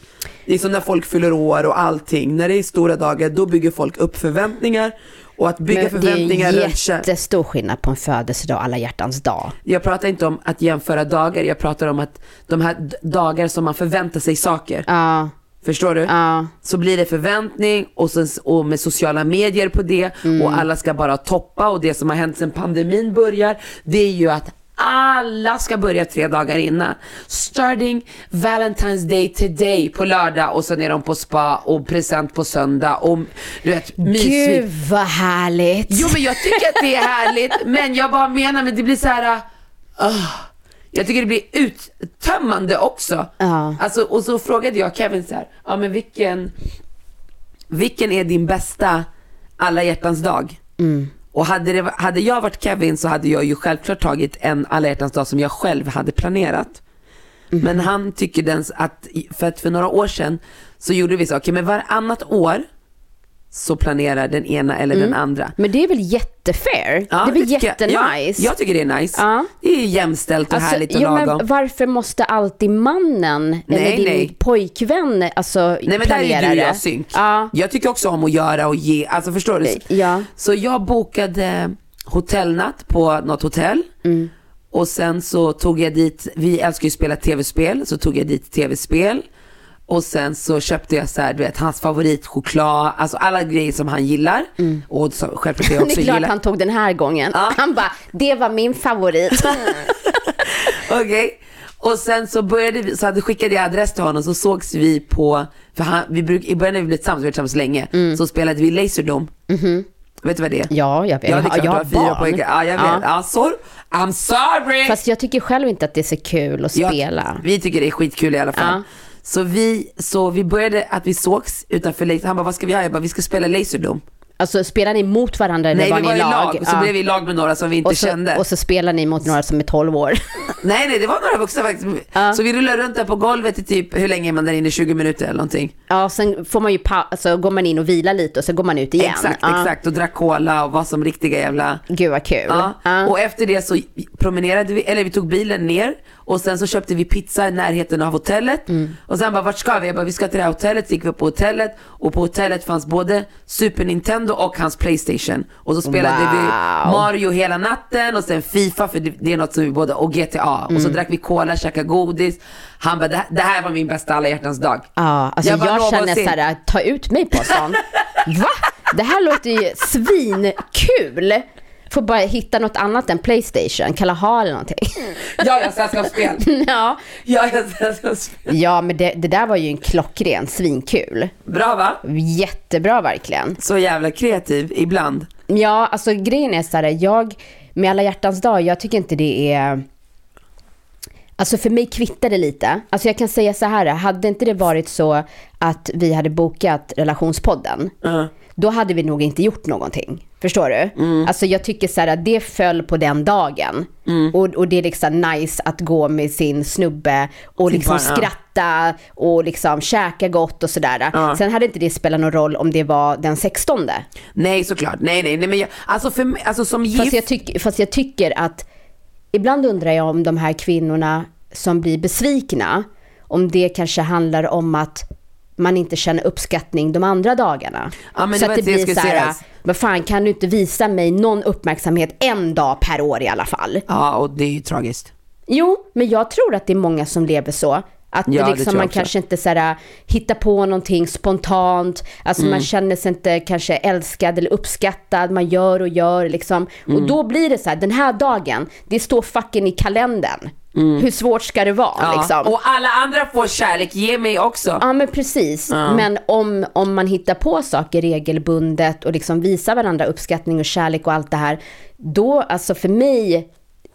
Det är som när folk fyller år och allting. När det är stora dagar, då bygger folk upp förväntningar. Och att bygga Men det är förväntningar runt kär- jättestor skillnad på en födelsedag och alla hjärtans dag. Jag pratar inte om att jämföra dagar, jag pratar om att de här dagar som man förväntar sig saker. Ja, Förstår du? ja. Så blir det förväntning och, sen, och med sociala medier på det och alla ska bara toppa och det som har hänt sedan pandemin börjar det är ju att alla ska börja tre dagar innan. Starting Valentine's Day today på lördag och sen är de på spa och present på söndag och du vet mysigt. Gud vad härligt. Jo men jag tycker att det är härligt men jag bara menar men det blir så här. Uh, jag tycker det blir uttömmande också. Ja. Alltså, och så frågade jag Kevin så här, ja men vilken, vilken är din bästa alla hjärtans dag? Och hade, det, hade jag varit Kevin så hade jag ju självklart tagit en alla hjärtans dag som jag själv hade planerat. Men han tycker den att, för att för några år sedan så gjorde vi så, okej men varannat år så planerar den ena eller den andra. Men det är väl jättefair? Ja, det är väl jättenice? Ja, jag tycker det är nice. Ja. Det är jämställt och Alltså, härligt och ja, lagom. men varför måste alltid mannen eller din nej. pojkvän alltså, Nej men där är planera du och jag synk. Ja. Jag tycker också om att göra och ge, alltså förstår du? Ja. Så jag bokade hotellnatt på något hotell. Mm. Och sen så tog jag dit, vi älskar ju att spela tv-spel, så tog jag dit tv-spel. Och sen så köpte jag så här, du vet, hans favoritchoklad, alltså alla grejer som han gillar. Och så, självklart jag Mm. Det också är klart gillar. han tog den här gången. Ja. Han bara, det var min favorit. Okej. Och sen så började vi, så hade skickade jag adress till honom så sågs vi på, för han, vi bruk, i början när vi blev tillsammans, vi var tillsammans länge, så spelade vi Laserdome.Vet du vad det är? Mm. ja, jag vet. Ja, det är klart, jag har fyra pojkar. Ja, jag vet. Ja. Ja. I'm sorry! Fast jag tycker själv inte att det är så kul att Ja, spela. vi tycker det är skitkul i alla fall. Ja. Så, vi, så vi började att vi sågs utanför Laser, han bara, vad ska vi göra? Jag bara, vi ska spela Laserdome. Alltså spelar ni mot varandra eller Nej, var ni var i lag? lag, så Ja. blev vi i lag med några som vi inte och, så, kände. och så spelar ni mot några som är 12 år. Nej, nej, det var några vuxna faktiskt. Ja. Så vi rullade runt där på golvet i typ, hur länge är man där inne? 20 minuter eller någonting. Ja, sen får man ju alltså, går man in och vilar lite och så går man ut igen. Exakt, ja. exakt. Och drack cola och var som riktiga jävla... Gud vad kul. Ja. Ja. Och efter det så promenerade vi, eller vi tog bilen ner och sen så köpte vi pizza i närheten av hotellet. Mm. Och sen bara, vart ska vi? Jag bara, vi ska till det här hotellet. Så gick vi på hotellet och på hotellet fanns både Super Nintendo och hans Playstation. Och så spelade vi Wow. Mario hela natten och sen Fifa, för det, är något som vi båda, och GTA. Och Mm. så drack vi cola, käkade godis. Han bara, det, här- var min bästa alla hjärtans dag. Ja, alltså jag, bara, känner någonsin. så här, ta ut mig på sånt. Va? Det här låter ju svinkul. Får bara hitta något annat än Playstation, Kalahar eller någonting. Ja, jag sällskapsspel. ja. Ja, jag sällskapsspel. ja, men det, det där var ju en klockren, svinkul. Bra va? Jättebra verkligen. Så jävla kreativ ibland. Ja, alltså grejen är så här, jag med alla hjärtans dag, jag tycker inte det är... Alltså för mig kvittar det lite. Alltså jag kan säga så här, hade inte det varit så att vi hade bokat relationspodden, Ja. Då hade vi nog inte gjort någonting. Förstår du? Alltså jag tycker så här att det föll på den dagen. Och, och det är liksom nice att gå med sin snubbe och liksom partner. skratta och liksom käka gott och sådär. Ja. Sen hade inte det spelat någon roll om det var den 16. Nej såklart, nej nej, nej men jag, alltså för mig, alltså som gift. Fast jag, tyck, fast jag tycker att ibland undrar jag om de här kvinnorna som blir besvikna, om det kanske handlar om att man inte känner uppskattning de andra dagarna. Ja, men så att det blir så här, vad fan kan du inte visa mig någon uppmärksamhet en dag per år i alla fall? Ja och det är ju tragiskt. Jo, men jag tror att det är många som lever så. Att Ja, liksom man också. kanske inte så här, hittar på någonting spontant, alltså Mm. man känner sig inte kanske älskad eller uppskattad, man gör och gör liksom. Mm. Och då blir det så här, den här dagen, det står fucking i kalendern. Hur svårt ska det vara Mm. Ja. liksom? Och alla andra får kärlek, ge mig också. Ja men precis. Men om, om man hittar på saker regelbundet och liksom visar varandra uppskattning och kärlek och allt det här. Då, alltså för mig,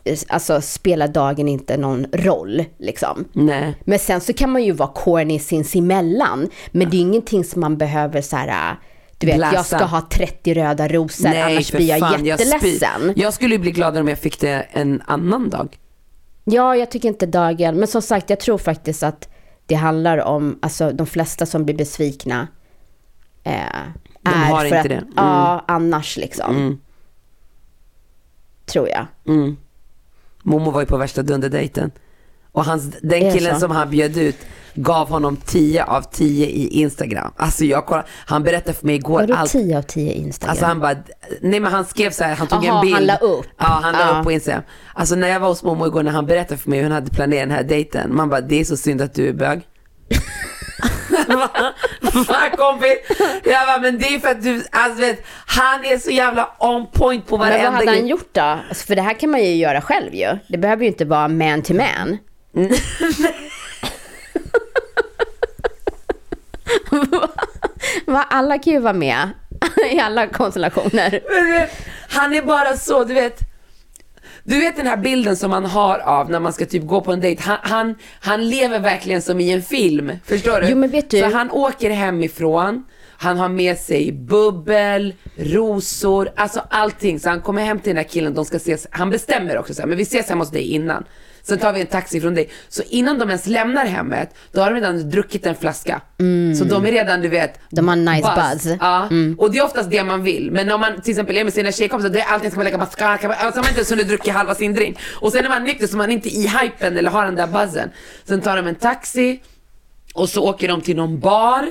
eh, alltså spelar dagen inte någon roll liksom. Nej. Men sen så kan man ju vara corny sinsemellan. Men det är ju ingenting som man behöver så här. Du vet, jag Bläsa. ska ha 30 röda rosor, annars blir jag fan, jag jätteledsen. spyr. Jag skulle ju bli gladare om jag fick det en annan dag. Ja, jag tycker inte dagen. Men som sagt, jag tror faktiskt att det handlar om, alltså de flesta som blir besvikna eh, De är har för inte att, det. Mm. ja, annars liksom. Mm. Tror jag. Mm. Momo var ju på värsta dunderdejten. Och hans, den killen som han bjöd ut gav honom 10 av 10 i Instagram. Alltså jag kollade, han berättade för mig igår Vadå allt. 10 av 10 Instagram? Alltså han bara, nej men han skrev så här, han tog Aha, en bild. han la upp. Ja, han la Ja. upp på Instagram. Alltså när jag var hos Momo igår när han berättade för mig hur han hade planerat den här dejten. Man bara, det är så synd att du är bög. Fan kompis. Jag bara, men det är för att du, alltså vet, han är så jävla on point på Men varenda vad hade han grej. gjort då? Alltså, för det här kan man ju göra själv ju. Det behöver ju inte vara man to man. Va, alla kan ju vara med i alla konstellationer. Han är bara så, du vet. Du vet den här bilden som man har av när man ska typ gå på en dejt. Han, han, han lever verkligen som i en film. Förstår du? Jo, men vet du- Så han åker hemifrån, Han har med sig bubbel, rosor, alltså allting. Så han kommer hem till den här killen, de ska ses. Han bestämmer också så här, men vi ses hemma hos dig innan. Sen tar vi en taxi från dig. Så innan de ens lämnar hemmet, då har de redan druckit en flaska. Så de är redan, du vet, De har nice buzz. Ja, och det är oftast det man vill. Men om man till exempel är med sina tjejkompisar, då är allting ska man lägga mascara, alltså man inte ens hunnit druckit halva sin drink. Och sen är man nykter så man är inte i hypen eller har den där buzzen. Sen tar de en taxi och så åker de till någon bar.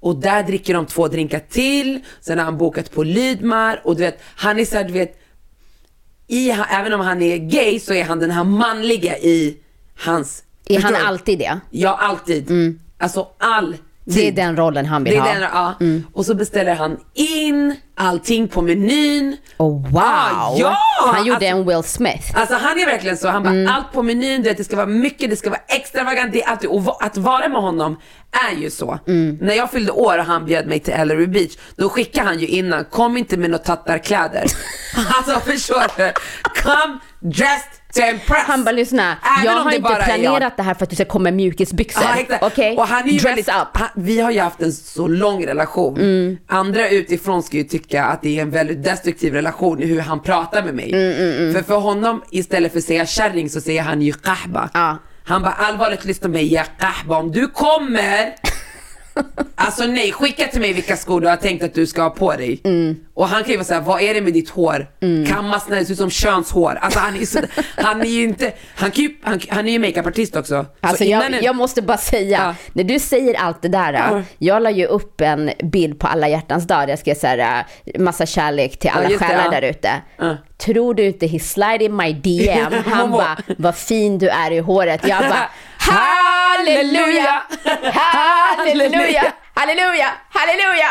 Och där dricker de två drinkar till. Sen har han bokat på Lydmar och du vet, han är såhär, du vet, i, även om han är gay så är han den här manliga i hans... Är han alltid det? Ja, alltid. Alltså alltid. Det är den rollen han vill Det är ha. den, ja. Och så beställer han in allting på menyn. Oh, wow! Ah, ja! Han gjorde Alltså- en Will Smith. Alltså han är verkligen så, han bara allt på menyn, du vet, det ska vara mycket, det ska vara extravagant, det är alltid, och att vara med honom är ju så. När jag fyllde år och han bjöd mig till Ellery Beach, då skickade han ju innan, kom inte med några tattarkläder. alltså förstår du? Come dressed. Han bara lyssna, Även jag har inte planerat jag. det här för att du ska komma med mjukisbyxor. Ja. Okej? Ju Dress väldigt, up. Han, vi har ju haft en så lång relation. Mm. Andra utifrån ska ju tycka att det är en väldigt destruktiv relation i hur han pratar med mig. Mm, För för honom, istället för att säga kärring så säger han ju kahba. Ja. Han bara allvarligt lyssna mig, ja kahba om du kommer Alltså nej, skicka till mig vilka skor du har tänkt att du ska ha på dig. Mm. Och han kan ju vara såhär, vad är det med ditt hår? Kammas när det ser ut som könshår. Alltså han är så, han är ju inte, han, kan ju, han, han är ju makeupartist också. Alltså jag, en- jag måste bara säga, Ja. när du säger allt det där, Ja. jag la ju upp en bild på alla hjärtans dag, där jag skrev så här, äh, massa kärlek till alla det, själar ja. där ute. Ja. Tror du inte he slide in my DM? Han bara, vad fin du är i håret. Jag bara, halleluja, halleluja, halleluja, halleluja.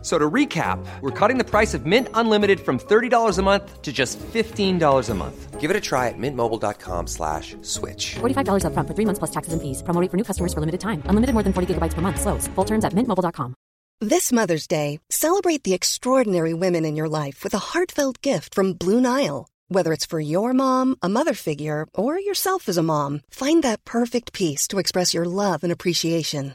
F- So to recap, we're cutting the price of Mint Unlimited from $30 a month to just $15 a month. Give it a try at mintmobile.com slash switch. $45 upfront for three months plus taxes and fees. Promo rate for new customers for limited time. Unlimited more than 40 gigabytes per month. Slows. Full terms at mintmobile.com. This Mother's Day, celebrate the extraordinary women in your life with a heartfelt gift from Blue Nile. Whether it's for your mom, a mother figure, or yourself as a mom, find that perfect piece to express your love and appreciation.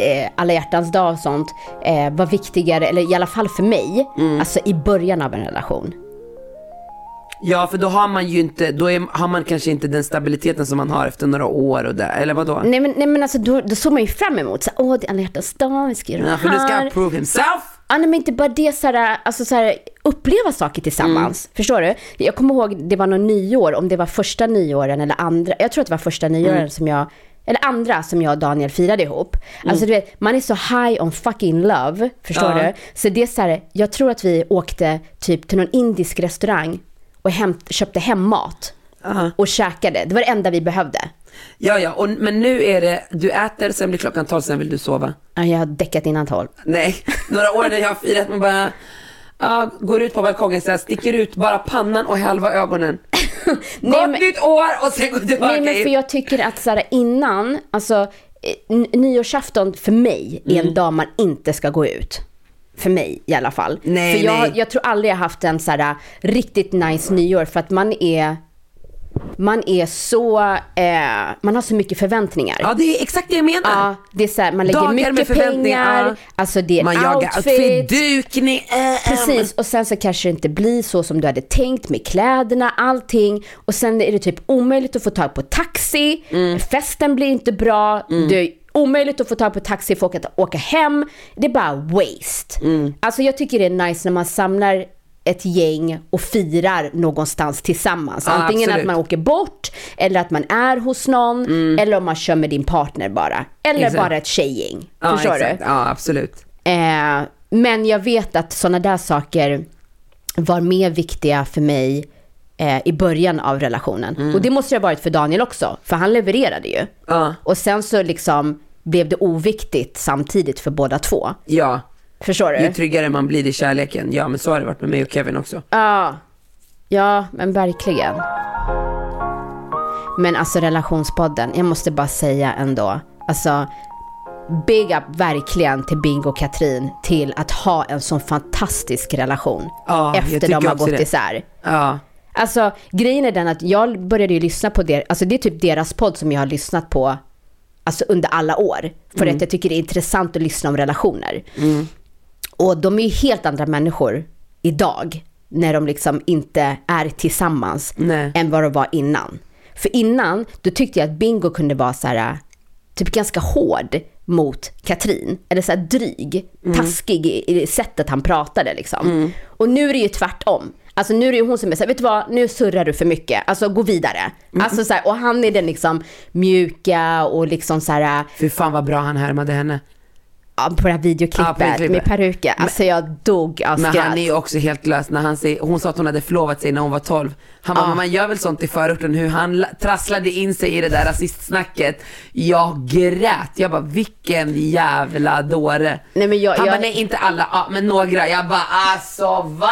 eh, alla hjärtans dag och sånt eh, var viktigare, eller i alla fall för mig, Mm. alltså i början av en relation. Ja, för då har man ju inte, då är, har man kanske inte den stabiliteten som man har efter några år och där, eller vadå? Nej men, nej, men alltså då, då såg man ju fram emot, så, här, åh det är alla hjärtans dag, vi ska göra Ja, det för nu ska här. han prove himself. Ja, nej, men inte bara det, så här, alltså, så här, uppleva saker tillsammans. Mm. Förstår du? Jag kommer ihåg, det var någon nyår, om det var första nyåren eller andra, jag tror att det var första nyåren Mm. som jag, eller andra som jag och Daniel firade ihop. Mm. Alltså du vet, man är så high on fucking love, förstår Ja. du? Så det är så här, jag tror att vi åkte typ till någon indisk restaurang och hämt, köpte hem mat. Och käkade, det var det enda vi behövde. Ja, ja, och, men nu är det, du äter, sen blir klockan tolv, sen vill du sova. Ja, Jag har däckat innan tolv. Nej, några år när jag har firat, man bara, ja, går ut på balkongen så här, sticker ut bara pannan och halva ögonen. Gott men- nytt år och sen går tillbaka Nej men in. för jag tycker att så här, innan, alltså eh, nyårsafton för mig är Mm. en dag man inte ska gå ut. För mig i alla fall. Nej, för jag, nej. jag tror aldrig jag haft en så här riktigt nice nyår för att man är man är så, eh, man har så mycket förväntningar. Ja, det är exakt det jag menar. Ja, det är så här, man lägger Dagar med mycket förväntningar, pengar, ja. alltså det är Man en jagar outfit. outfit, dukning. Äh, Precis, och sen så kanske det inte blir så som du hade tänkt med kläderna, allting. Och sen är det typ omöjligt att få tag på taxi, festen blir inte bra, det är omöjligt att få tag på taxi för att åka hem. Det är bara waste. Alltså jag tycker det är nice när man samlar ett gäng och firar någonstans tillsammans. Ja, Antingen absolut. att man åker bort, eller att man är hos någon, eller om man kör med din partner bara. Eller Mm. Exakt. bara ett tjejgäng. Ja, Förstår exakt. du? Ja, absolut. Eh, men jag vet att sådana där saker var mer viktiga för mig eh, i början av relationen. Mm. Och det måste det ha varit för Daniel också, för han levererade ju. Ja. Och sen så liksom blev det oviktigt samtidigt för båda två. Ja. Förstår Ju du? tryggare man blir i kärleken. Ja, men så har det varit med mig och Kevin också. Ja, ja men verkligen. Men alltså relationspodden, jag måste bara säga ändå, alltså big up verkligen till Bingo och Katrin till att ha en sån fantastisk relation Ja, efter de har gått det. isär. Ja. Alltså grejen är den att jag började ju lyssna på det, alltså det är typ deras podd som jag har lyssnat på alltså under alla år. För Mm. att jag tycker det är intressant att lyssna om relationer. Och de är ju helt andra människor idag när de liksom inte är tillsammans Nej. än vad de var innan. För innan, då tyckte jag att Bingo kunde vara så här, typ ganska hård mot Katrin. Eller så här dryg, taskig i, i sättet han pratade liksom. Och nu är det ju tvärtom. Alltså nu är det ju hon som är såhär, vet du vad, nu surrar du för mycket, alltså gå vidare. Alltså så här, och han är den liksom mjuka och liksom så här, Fy fan vad bra han härmade henne. På det här videoklippet Ja, med peruken. Alltså jag dog av Men skratt. han är ju också helt lös när han säger, hon sa att hon hade förlovat sig när hon var 12. Han bara, Ja. men man gör väl sånt i förorten, hur han la- trasslade in sig i det där rasistsnacket. Jag grät, jag bara vilken jävla dåre. Nej, men jag- han jag- bara, nej inte alla, ja, men några. Jag bara, alltså va?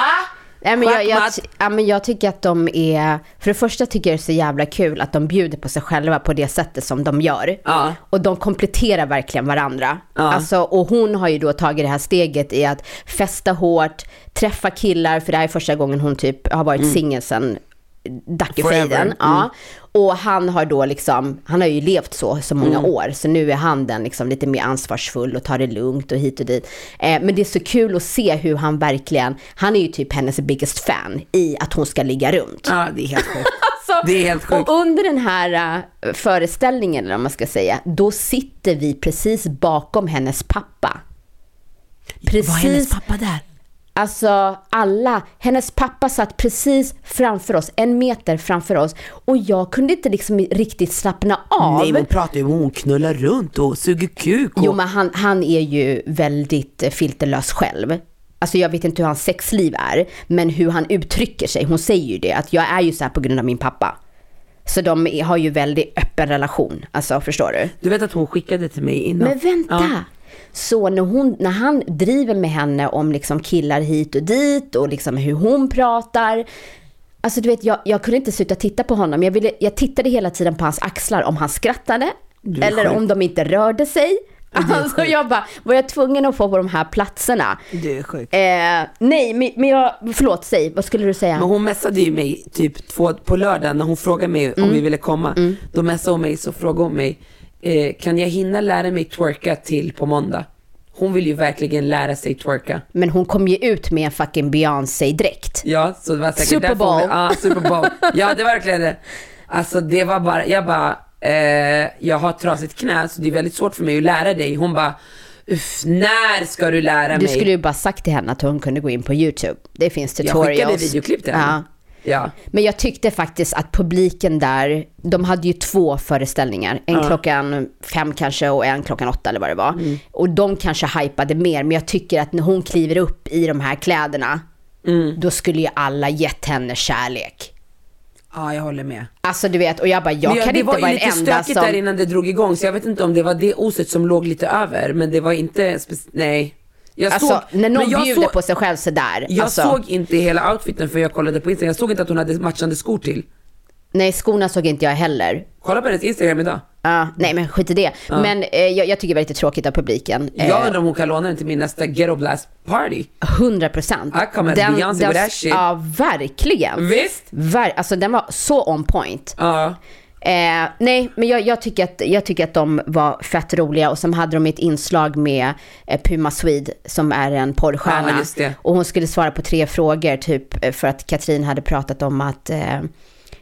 Nej, men jag, jag, ja, men jag tycker att de är, för det första tycker jag det är så jävla kul att de bjuder på sig själva på det sättet som de gör. Ja. Och de kompletterar verkligen varandra. Ja. Alltså, och hon har ju då tagit det här steget i att festa hårt, träffa killar, för det här är första gången hon typ har varit singel sedan Dackefejden. Ja. Och han har då liksom, han har ju levt så så många år, så nu är han den liksom lite mer ansvarsfull och tar det lugnt och hit och dit. Eh, men det är så kul att se hur han verkligen, han är ju typ hennes biggest fan i att hon ska ligga runt. Ja det är helt sjukt. Alltså, Det är helt sjukt. Och under den här uh, föreställningen, eller vad man ska säga, då sitter vi precis bakom hennes pappa. Precis, Var hennes pappa där? Alltså alla, hennes pappa satt precis framför oss, en meter framför oss. Och jag kunde inte liksom riktigt slappna av. Nej hon pratar ju om hon knullar runt och suger kuk och... Jo men han, han är ju väldigt eh, filterlös själv. Alltså jag vet inte hur hans sexliv är, men hur han uttrycker sig. Hon säger ju det, att jag är ju så här på grund av min pappa. Så de har ju väldigt öppen relation, alltså förstår du? Du vet att hon skickade till mig innan? Men vänta! Ja. Så när, hon, när han driver med henne om liksom killar hit och dit och liksom hur hon pratar. Alltså du vet, jag, jag kunde inte sluta titta på honom. Jag, ville, jag tittade hela tiden på hans axlar om han skrattade eller sjuk. om de inte rörde sig. Alltså jag bara, var jag tvungen att få på de här platserna? Du är sjuk. Eh, nej, men, men jag, förlåt, säg, vad skulle du säga? Men hon messade ju mig typ två, på lördag när hon frågade mig Mm. om vi ville komma. Då messade hon mig så frågade hon mig, eh, kan jag hinna lära mig twerka till på måndag? Hon vill ju verkligen lära sig twerka. Men hon kom ju ut med en fucking Beyoncé-dräkt. Ja, så det var säkert Super därför hon- Bowl. Ja, Super Bowl. Ja, det var verkligen det. Alltså det var bara, jag bara, eh, jag har ett trasigt knä så det är väldigt svårt för mig att lära dig. Hon bara, uff, när ska du lära Du mig? skulle ju bara sagt till henne att hon kunde gå in på YouTube. Det finns jag tutorials. skickade videoklipp till henne. Ja. Ja. Men jag tyckte faktiskt att publiken där, de hade ju två föreställningar. En klockan fem kanske och en klockan åtta eller vad det var. Mm. Och de kanske hypade mer, men jag tycker att när hon kliver upp i de här kläderna, Mm. då skulle ju alla gett henne kärlek. ja, jag håller med. Alltså du vet, och jag bara, jag Men kan det inte var vara den lite enda stökigt som... där innan det drog igång så jag vet inte om det var det oset som låg lite över men det var inte, nej. Jag Alltså, såg, när någon bjuder såg, på sig själv sådär. Jag alltså, såg inte hela outfiten för jag kollade på Instagram, jag såg inte att hon hade matchande skor till. Nej, skorna såg inte jag heller. Kolla på hennes Instagram idag. Ja, nej men skit i det. Men eh, jag, jag tycker det var lite tråkigt av publiken. Eh, Jag undrar om hon kan låna den till min nästa Ghetto Blast party. 100 procent. I come as Beyoncé with that shit. Ja, verkligen. Visst? Ver, alltså den var så on point. Ja. Eh, nej, men jag, jag, tycker att, jag tycker att de var fett roliga och sen hade de ett inslag med eh, Puma Swede som är en porrstjärna. Ja. Och hon skulle svara på tre frågor typ eh, för att Katrin hade pratat om att eh,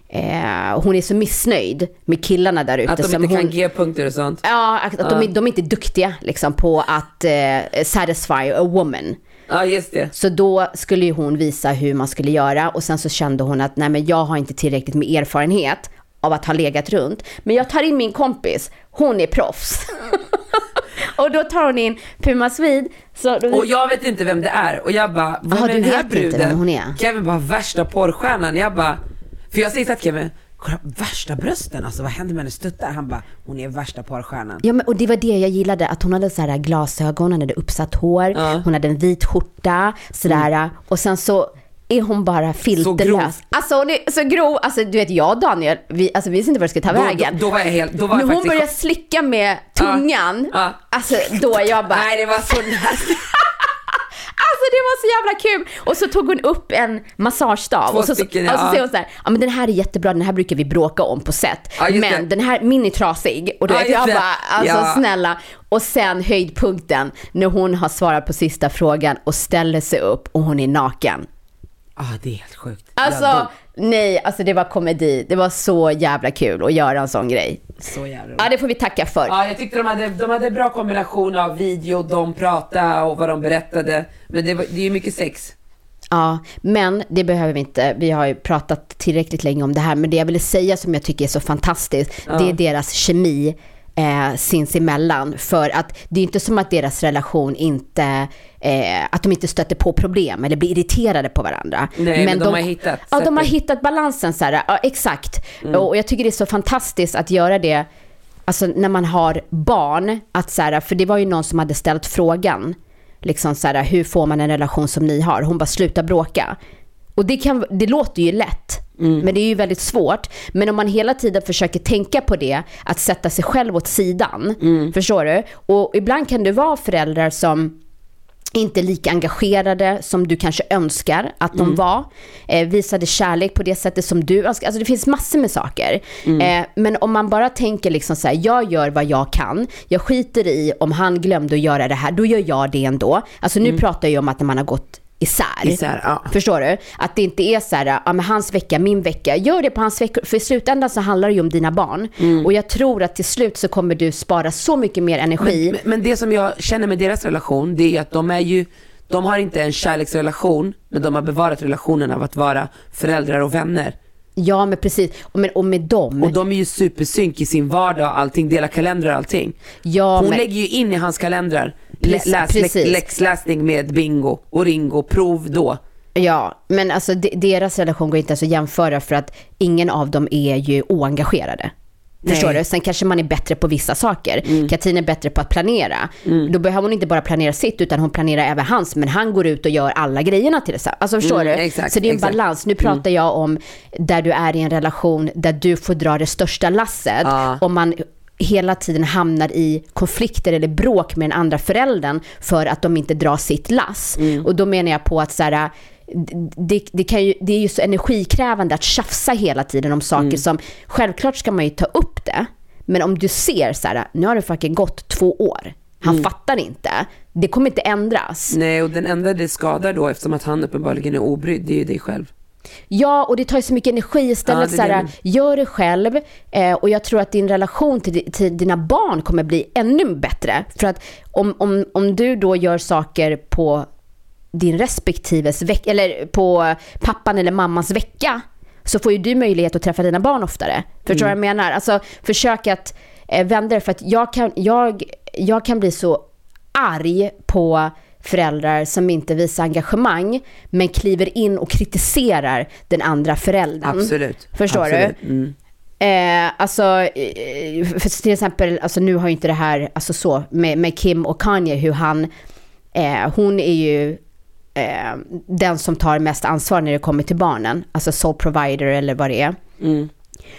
eh, hon är så missnöjd med killarna där ute. Att de inte hon, kan ge punkter och sånt. Ja, att, att de, är- de är inte duktiga liksom, på att eh, satisfy a woman. Ja, just det. Så då skulle ju hon visa hur man skulle göra och sen så kände hon att nej men jag har inte tillräckligt med erfarenhet av att ha legat runt. Men jag tar in min kompis, hon är proffs. och då tar hon in Puma Swede. Då, Och jag vet inte vem det är och jag bara, vem Jaha, är den här bruden? Kevin bara, värsta porrstjärnan. Jag bara, för jag säger till Kevin, kolla värsta brösten alltså, vad händer med hennes tuttar? Han bara, hon är värsta porrstjärnan. Ja, men, och det var det jag gillade, att hon hade så här glasögon, hon hade uppsatt hår, Ja. Mm. hon hade en vit skjorta, sådär. Och sen så är hon bara filterlös. Alltså hon är så grov, alltså du vet jag och Daniel, vi, alltså, vi visste inte vart det skulle ta Då, vägen. då, då var jag helt, då var När jag hon faktiskt i började slicka med tungan, Ja. alltså då jag bara, Nej det var så nasty. Alltså det var så jävla kul! Och så tog hon upp en massagestav Två och så, stycken, och så ja. säger hon så här, ja men den här är jättebra, den här brukar vi bråka om på set. Ja, men det. den här, min är trasig. Och du Ja, vet, jag det. bara, alltså Ja. snälla. Och sen höjdpunkten, när hon har svarat på sista frågan och ställer sig upp och hon är naken. Ah, det är helt sjukt. Alltså, nej, alltså det var komedi. Det var så jävla kul att göra en sån grej. Så jävla Ja, det får vi tacka för. Ja, jag tyckte de hade, de hade bra kombination av video, de pratade och vad de berättade. Men det, var, det är ju mycket sex. Ja, men det behöver vi inte. Vi har ju pratat tillräckligt länge om det här. Men det jag ville säga som jag tycker är så fantastiskt, det är deras kemi eh, sinsemellan. För att det är inte som att deras relation inte, eh, att de inte stöter på problem eller blir irriterade på varandra. Nej, men de har hittat Ja, de har hittat balansen så här. Ja, exakt. Mm. Och jag tycker det är så fantastiskt att göra det Alltså när man har barn, att så här, för det var ju någon som hade ställt frågan, liksom så här, hur får man en relation som ni har? Hon bara, sluta bråka. Och det, kan, det låter ju lätt, men det är ju väldigt svårt. Men om man hela tiden försöker tänka på det, att sätta sig själv åt sidan, förstår du? Och ibland kan det vara föräldrar som inte lika engagerade som du kanske önskar att de var. Eh, visade kärlek på det sättet som du önskar. Alltså det finns massor med saker. Eh, men om man bara tänker liksom så här, jag gör vad jag kan. Jag skiter i om han glömde att göra det här, då gör jag det ändå. Alltså nu pratar jag om att när man har gått isär. Isär, ja. Förstår du? Att det inte är så här, ja men hans vecka, min vecka. Gör det på hans vecka, för i slutändan så handlar det ju om dina barn. Mm. Och jag tror att till slut så kommer du spara så mycket mer energi. Men, men det som jag känner med deras relation, det är att de är ju, de har inte en kärleksrelation, men de har bevarat relationen av att vara föräldrar och vänner. Ja men precis, och med, och med dem. Och de är ju supersynk i sin vardag och allting, delar kalendrar och allting. Ja, Hon men- lägger ju in i hans kalendrar, läs, läxläsning med bingo och ringo, prov då. Ja, men alltså de, deras relation går inte ens att jämföra för att ingen av dem är ju oengagerade. Förstår Nej. du? Sen kanske man är bättre på vissa saker. Katrin är bättre på att planera. Då behöver hon inte bara planera sitt utan hon planerar även hans. Men han går ut och gör alla grejerna till exempel. Alltså förstår Mm, du? exakt, Så det är en exakt. balans. Nu pratar jag om där du är i en relation där du får dra det största lasset. Ja. Om man hela tiden hamnar i konflikter eller bråk med den andra föräldern för att de inte drar sitt lass. Mm. Och då menar jag på att så här, det, det, kan ju, det är ju så energikrävande att tjafsa hela tiden om saker Mm. som, självklart ska man ju ta upp det, men om du ser så här, nu har det fucking gått två år, han Mm. fattar inte, det kommer inte ändras. Nej, och den enda det skadar då, eftersom att han uppenbarligen är obrydd, det är ju dig själv. Ja, och det tar ju så mycket energi istället. Ja, så det är här, det. gör det själv eh, och jag tror att din relation till, till dina barn kommer bli ännu bättre. För att om, om, om du då gör saker på din respektives vecka, eller på pappan eller mammans vecka, så får ju du möjlighet att träffa dina barn oftare. Förstår du vad jag menar? Alltså försök att eh, vända det, för att jag kan, jag, jag kan bli så arg på föräldrar som inte visar engagemang men kliver in och kritiserar den andra föräldern. Absolut. Förstår Absolut. du? Mm. Eh, alltså, eh, för till exempel, alltså nu har ju inte det här, alltså så, med, med Kim och Kanye, hur han, eh, hon är ju eh, den som tar mest ansvar när det kommer till barnen, alltså sole provider eller vad det är. Mm.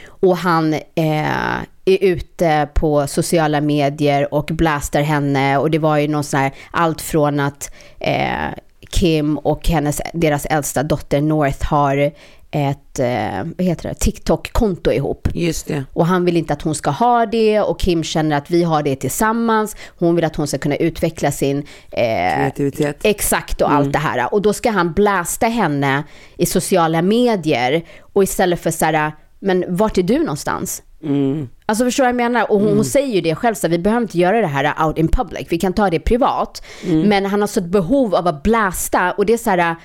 Och han eh, är ute på sociala medier och blastar henne och det var ju någon sån här, allt från att eh, Kim och hennes, deras äldsta dotter North har ett, eh, vad heter det, TikTok-konto ihop. Just det. Och han vill inte att hon ska ha det och Kim känner att vi har det tillsammans. Hon vill att hon ska kunna utveckla sin eh, Kreativitet. Exakt och allt det här. Och då ska han blästa henne i sociala medier och istället för så här, men vart är du någonstans? Alltså förstår du vad jag menar? Och hon, hon säger ju det själv, så vi behöver inte göra det här out in public, vi kan ta det privat. Men han har så ett behov av att blästa och det är så här,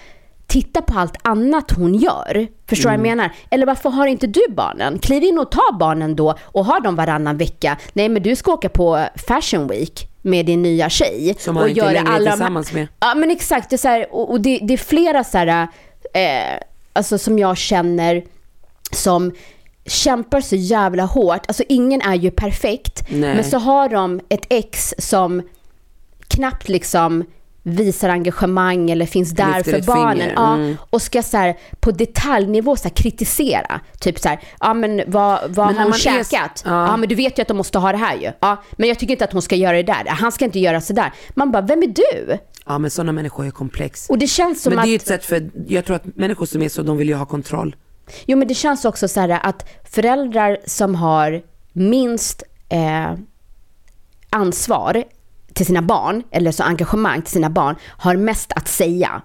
titta på allt annat hon gör. Förstår du vad jag menar? Eller varför har inte du barnen? Kliv in och ta barnen då och ha dem varannan vecka. Nej men du ska åka på fashion week med din nya tjej. Som och inte göra längre är alla här- tillsammans med. Ja men exakt, det är, så här, och, och det, det är flera så här, eh, alltså som jag känner som kämpar så jävla hårt. Alltså ingen är ju perfekt. Nej. Men så har de ett ex som knappt liksom visar engagemang eller finns där för barnen. Ja, mm. och ska så här, på detaljnivå så här, kritisera. Typ så här, ja men vad, vad Men har hon man är- käkat? ja. Ja. men du vet ju att de måste ha det här ju. Ja, men jag tycker inte att hon ska göra det där. Han ska inte göra så där. Man bara, vem är du? Ja men sådana människor är komplex. Och det känns som Men det att... är ju ett sätt för, jag tror att människor som är så, de vill ju ha kontroll. Jo men det känns också så här att föräldrar som har minst eh, ansvar till sina barn, eller så engagemang till sina barn, har mest att säga.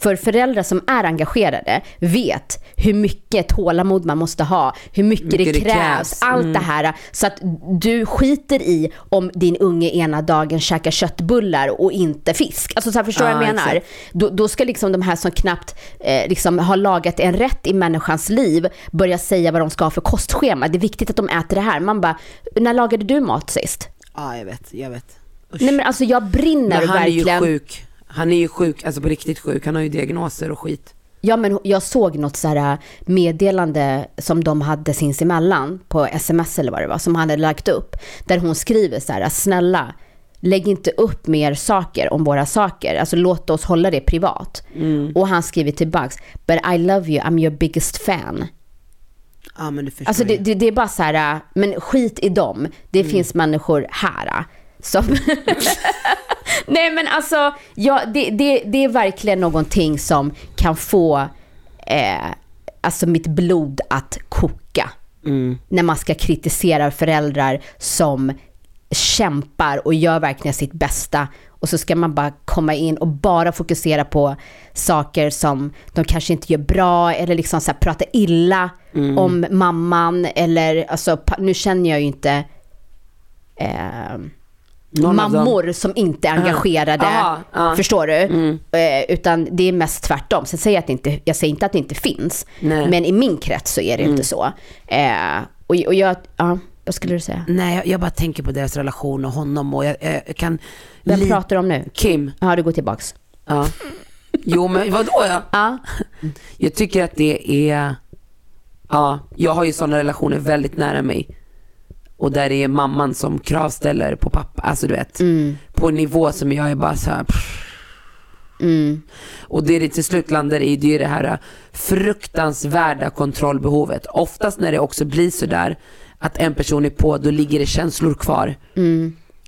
För föräldrar som är engagerade vet hur mycket tålamod man måste ha, hur mycket, Mycket det det krävs, krävs. Mm. allt det här. Så att du skiter i om din unge ena dagen käkar köttbullar och inte fisk. Alltså så här, förstår du Ja, vad jag menar? Då, då ska liksom de här som knappt eh, liksom har lagat en rätt i människans liv börja säga vad de ska ha för kostschema. Det är viktigt att de äter det här. Man bara, när lagade du mat sist? Ja jag vet, jag vet. Nej men alltså jag brinner Men han verkligen. är ju sjuk. Han är ju sjuk, alltså på riktigt sjuk. Han har ju diagnoser och skit. Ja men jag såg något så här meddelande som de hade sinsemellan på sms eller vad det var, som han hade lagt upp. Där hon skriver så här, snälla lägg inte upp mer saker om våra saker. Alltså låt oss hålla det privat. Och han skriver tillbaks, but I love you, I'm your biggest fan. Ja men du förstår Alltså det, det, det är bara så här, äh, men skit i dem. Det Mm. finns människor här äh, som... Nej men alltså, ja, det, det, det är verkligen någonting som kan få eh, alltså mitt blod att koka. Mm. När man ska kritisera föräldrar som kämpar och gör verkligen sitt bästa. Och så ska man bara komma in och bara fokusera på saker som de kanske inte gör bra eller liksom så här prata illa Mm. om mamman eller alltså nu känner jag ju inte eh, Någon mammor som inte är engagerade. Aha, ja. Förstår du? Mm. Eh, utan det är mest tvärtom. Sen säger jag, att det inte, jag säger inte att det inte finns. Nej. Men i min krets så är det Mm. inte så. Eh, och, och jag, ja, vad skulle du säga? Nej jag, jag bara tänker på deras relation och honom och jag, jag, jag kan... Vem pratar du om nu? Kim. Ja, du går tillbaks. Ja. Jo men vadå ja? Ja. Jag tycker att det är, ja, jag har ju sådana relationer väldigt nära mig. Och där är mamman som kravställer på pappa, alltså du vet. På en nivå som jag är bara så här. pff. Och det det till slut landar i, det är det här fruktansvärda kontrollbehovet. Oftast när det också blir så där att en person är på, då ligger det känslor kvar.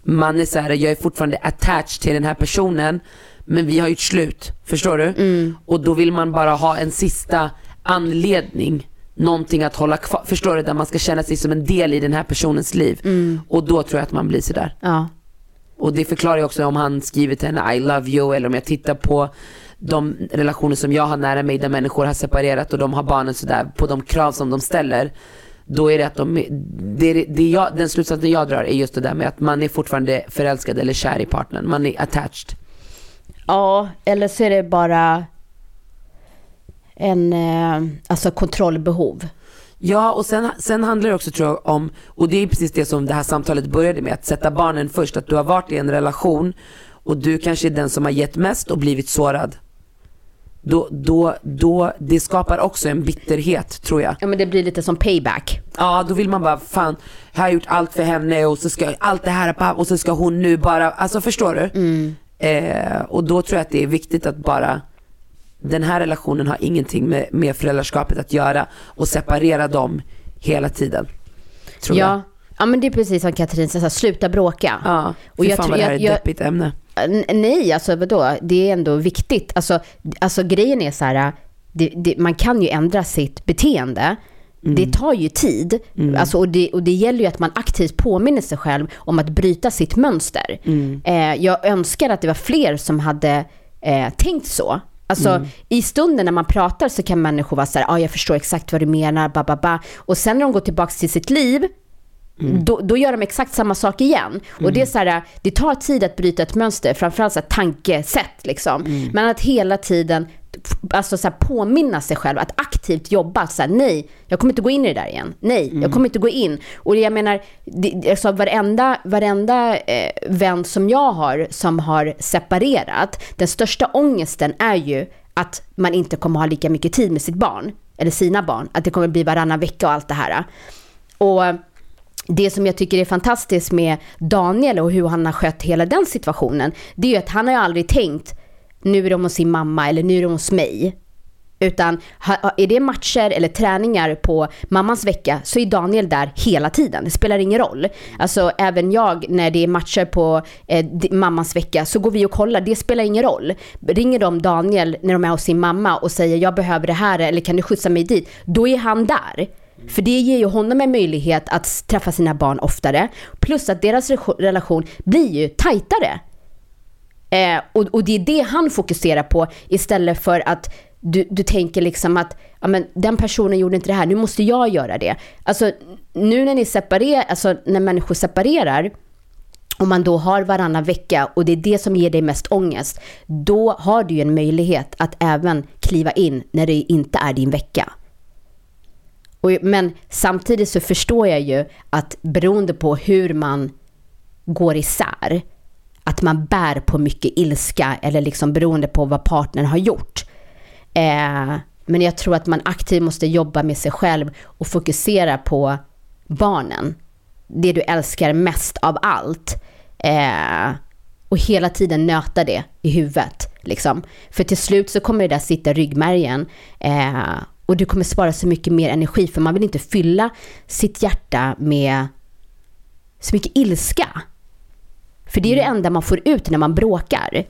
Man är så här, jag är fortfarande attached till den här personen, men vi har gjort slut. Förstår du? Och då vill man bara ha en sista anledning, någonting att hålla kvar. Förstår du? Där man ska känna sig som en del i den här personens liv. Och då tror jag att man blir sådär. Ja. Och det förklarar ju också om han skriver till henne I love you eller om jag tittar på de relationer som jag har nära mig där människor har separerat och de har barnen sådär på de krav som de ställer. Då är det att de, det, det jag, den slutsatsen jag drar är just det där med att man är fortfarande förälskad eller kär i partnern. Man är attached. ja, eller så är det bara en eh, alltså kontrollbehov. Ja, och sen, sen handlar det också tror jag om, och det är precis det som det här samtalet började med, att sätta barnen först. Att du har varit i en relation och du kanske är den som har gett mest och blivit sårad. Då, då, då, det skapar också en bitterhet tror jag. Ja, men det blir lite som payback. Ja, då vill man bara, fan, jag har gjort allt för henne och så ska allt det här och så ska hon nu bara, alltså förstår du? Eh, och då tror jag att det är viktigt att bara, den här relationen har ingenting med, med föräldraskapet att göra och separera dem hela tiden. Tror jag. Ja. ja, men det är precis som Katrin sa, här, sluta bråka. Ja, Och jag fan vad det här är ett jag- deppigt ämne. Nej, alltså vadå? Det är ändå viktigt. Alltså, alltså grejen är så här, det, det, man kan ju ändra sitt beteende. Det tar ju tid. Alltså, och, det, och det gäller ju att man aktivt påminner sig själv om att bryta sitt mönster. Eh, jag önskar att det var fler som hade eh, tänkt så. Alltså i stunden när man pratar så kan människor vara så här, ja ah, jag förstår exakt vad du menar, ba, ba, ba. Och sen när de går tillbaka till sitt liv, då, då gör de exakt samma sak igen. Och det är så här, det tar tid att bryta ett mönster, framförallt så här tankesätt liksom. Men att hela tiden alltså så här, påminna sig själv att aktivt jobba. Så här, nej, jag kommer inte gå in i det där igen. Nej, jag kommer inte gå in. Och jag menar, det, alltså varenda, varenda eh, vän som jag har som har separerat, den största ångesten är ju att man inte kommer ha lika mycket tid med sitt barn, eller sina barn. Att det kommer bli varannan vecka och allt det här. Och det som jag tycker är fantastiskt med Daniel och hur han har skött hela den situationen, det är ju att han har ju aldrig tänkt nu är de hos sin mamma eller nu är de hos mig. Utan är det matcher eller träningar på mammans vecka så är Daniel där hela tiden. Det spelar ingen roll. Alltså även jag när det är matcher på eh, mammans vecka så går vi och kollar. Det spelar ingen roll. Ringer de Daniel när de är hos sin mamma och säger jag behöver det här eller kan du skjutsa mig dit? Då är han där. För det ger ju honom en möjlighet att träffa sina barn oftare. Plus att deras re- relation blir ju tajtare. Eh, och, och det är det han fokuserar på istället för att du, du tänker liksom att ja, men den personen gjorde inte det här, nu måste jag göra det. Alltså nu när ni separerar, alltså när människor separerar, om man då har varannan vecka och det är det som ger dig mest ångest, då har du ju en möjlighet att även kliva in när det inte är din vecka. Och, men samtidigt så förstår jag ju att beroende på hur man går isär, att man bär på mycket ilska eller liksom beroende på vad partnern har gjort. Eh, men jag tror att man aktivt måste jobba med sig själv och fokusera på barnen. Det du älskar mest av allt. Eh, och hela tiden nöta det i huvudet. Liksom. För till slut så kommer det där sitta i ryggmärgen. Eh, och du kommer spara så mycket mer energi för man vill inte fylla sitt hjärta med så mycket ilska. För det är det enda man får ut när man bråkar.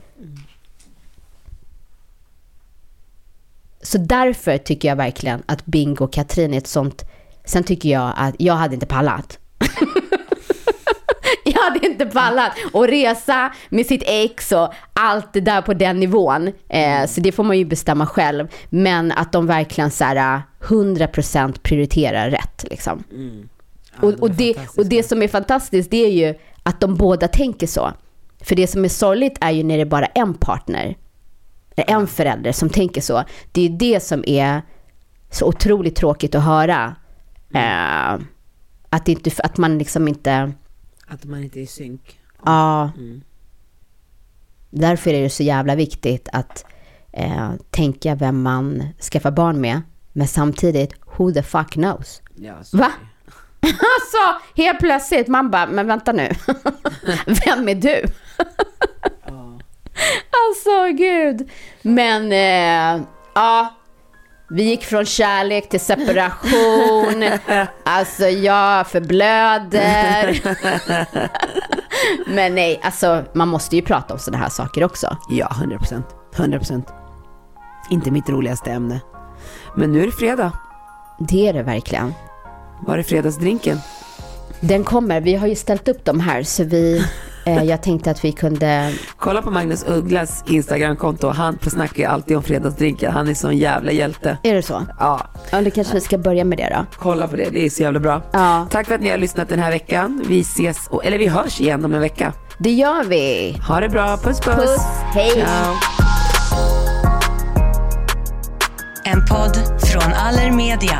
Så därför tycker jag verkligen att Bingo och Katrin är ett sånt... Sen tycker jag att jag hade inte pallat. jag hade inte pallat att resa med sitt ex och allt det där på den nivån. Eh, så det får man ju bestämma själv. Men att de verkligen så här 100% prioriterar rätt liksom. och, och, det, och det som är fantastiskt det är ju att de båda tänker så. För det som är sorgligt är ju när det är bara en partner, en förälder som tänker så. Det är det som är så otroligt tråkigt att höra. Eh, att, inte, att man liksom inte... Att man inte är i synk. Ja. Därför är det så jävla viktigt att eh, tänka vem man skaffar barn med. Men samtidigt, who the fuck knows? Ja, Va? Alltså, helt plötsligt, man bara, men vänta nu. Vem är du? alltså, gud. Men, eh, ja. Vi gick från kärlek till separation. Alltså, jag förblöder. men nej, alltså, man måste ju prata om sådana här saker också. Ja, 100 procent. 100 procent. Inte mitt roligaste ämne. Men nu är det fredag. Det är det verkligen. Var är fredagsdrinken? Den kommer, vi har ju ställt upp dem här, så vi, eh, jag tänkte att vi kunde Kolla på Magnus Ugglas Instagramkonto. Han snackar ju alltid om fredagsdrinkar. Han är sån jävla hjälte. Är det så? Ja, Ja, då kanske vi ska börja med det då. kolla på det. Det är så jävla bra. Ja. Tack för att ni har lyssnat den här veckan. Vi ses, eller vi hörs igen om en vecka. Det gör vi. Ha det bra. Puss puss. Puss, hej. Ciao. En podd från Allermedia.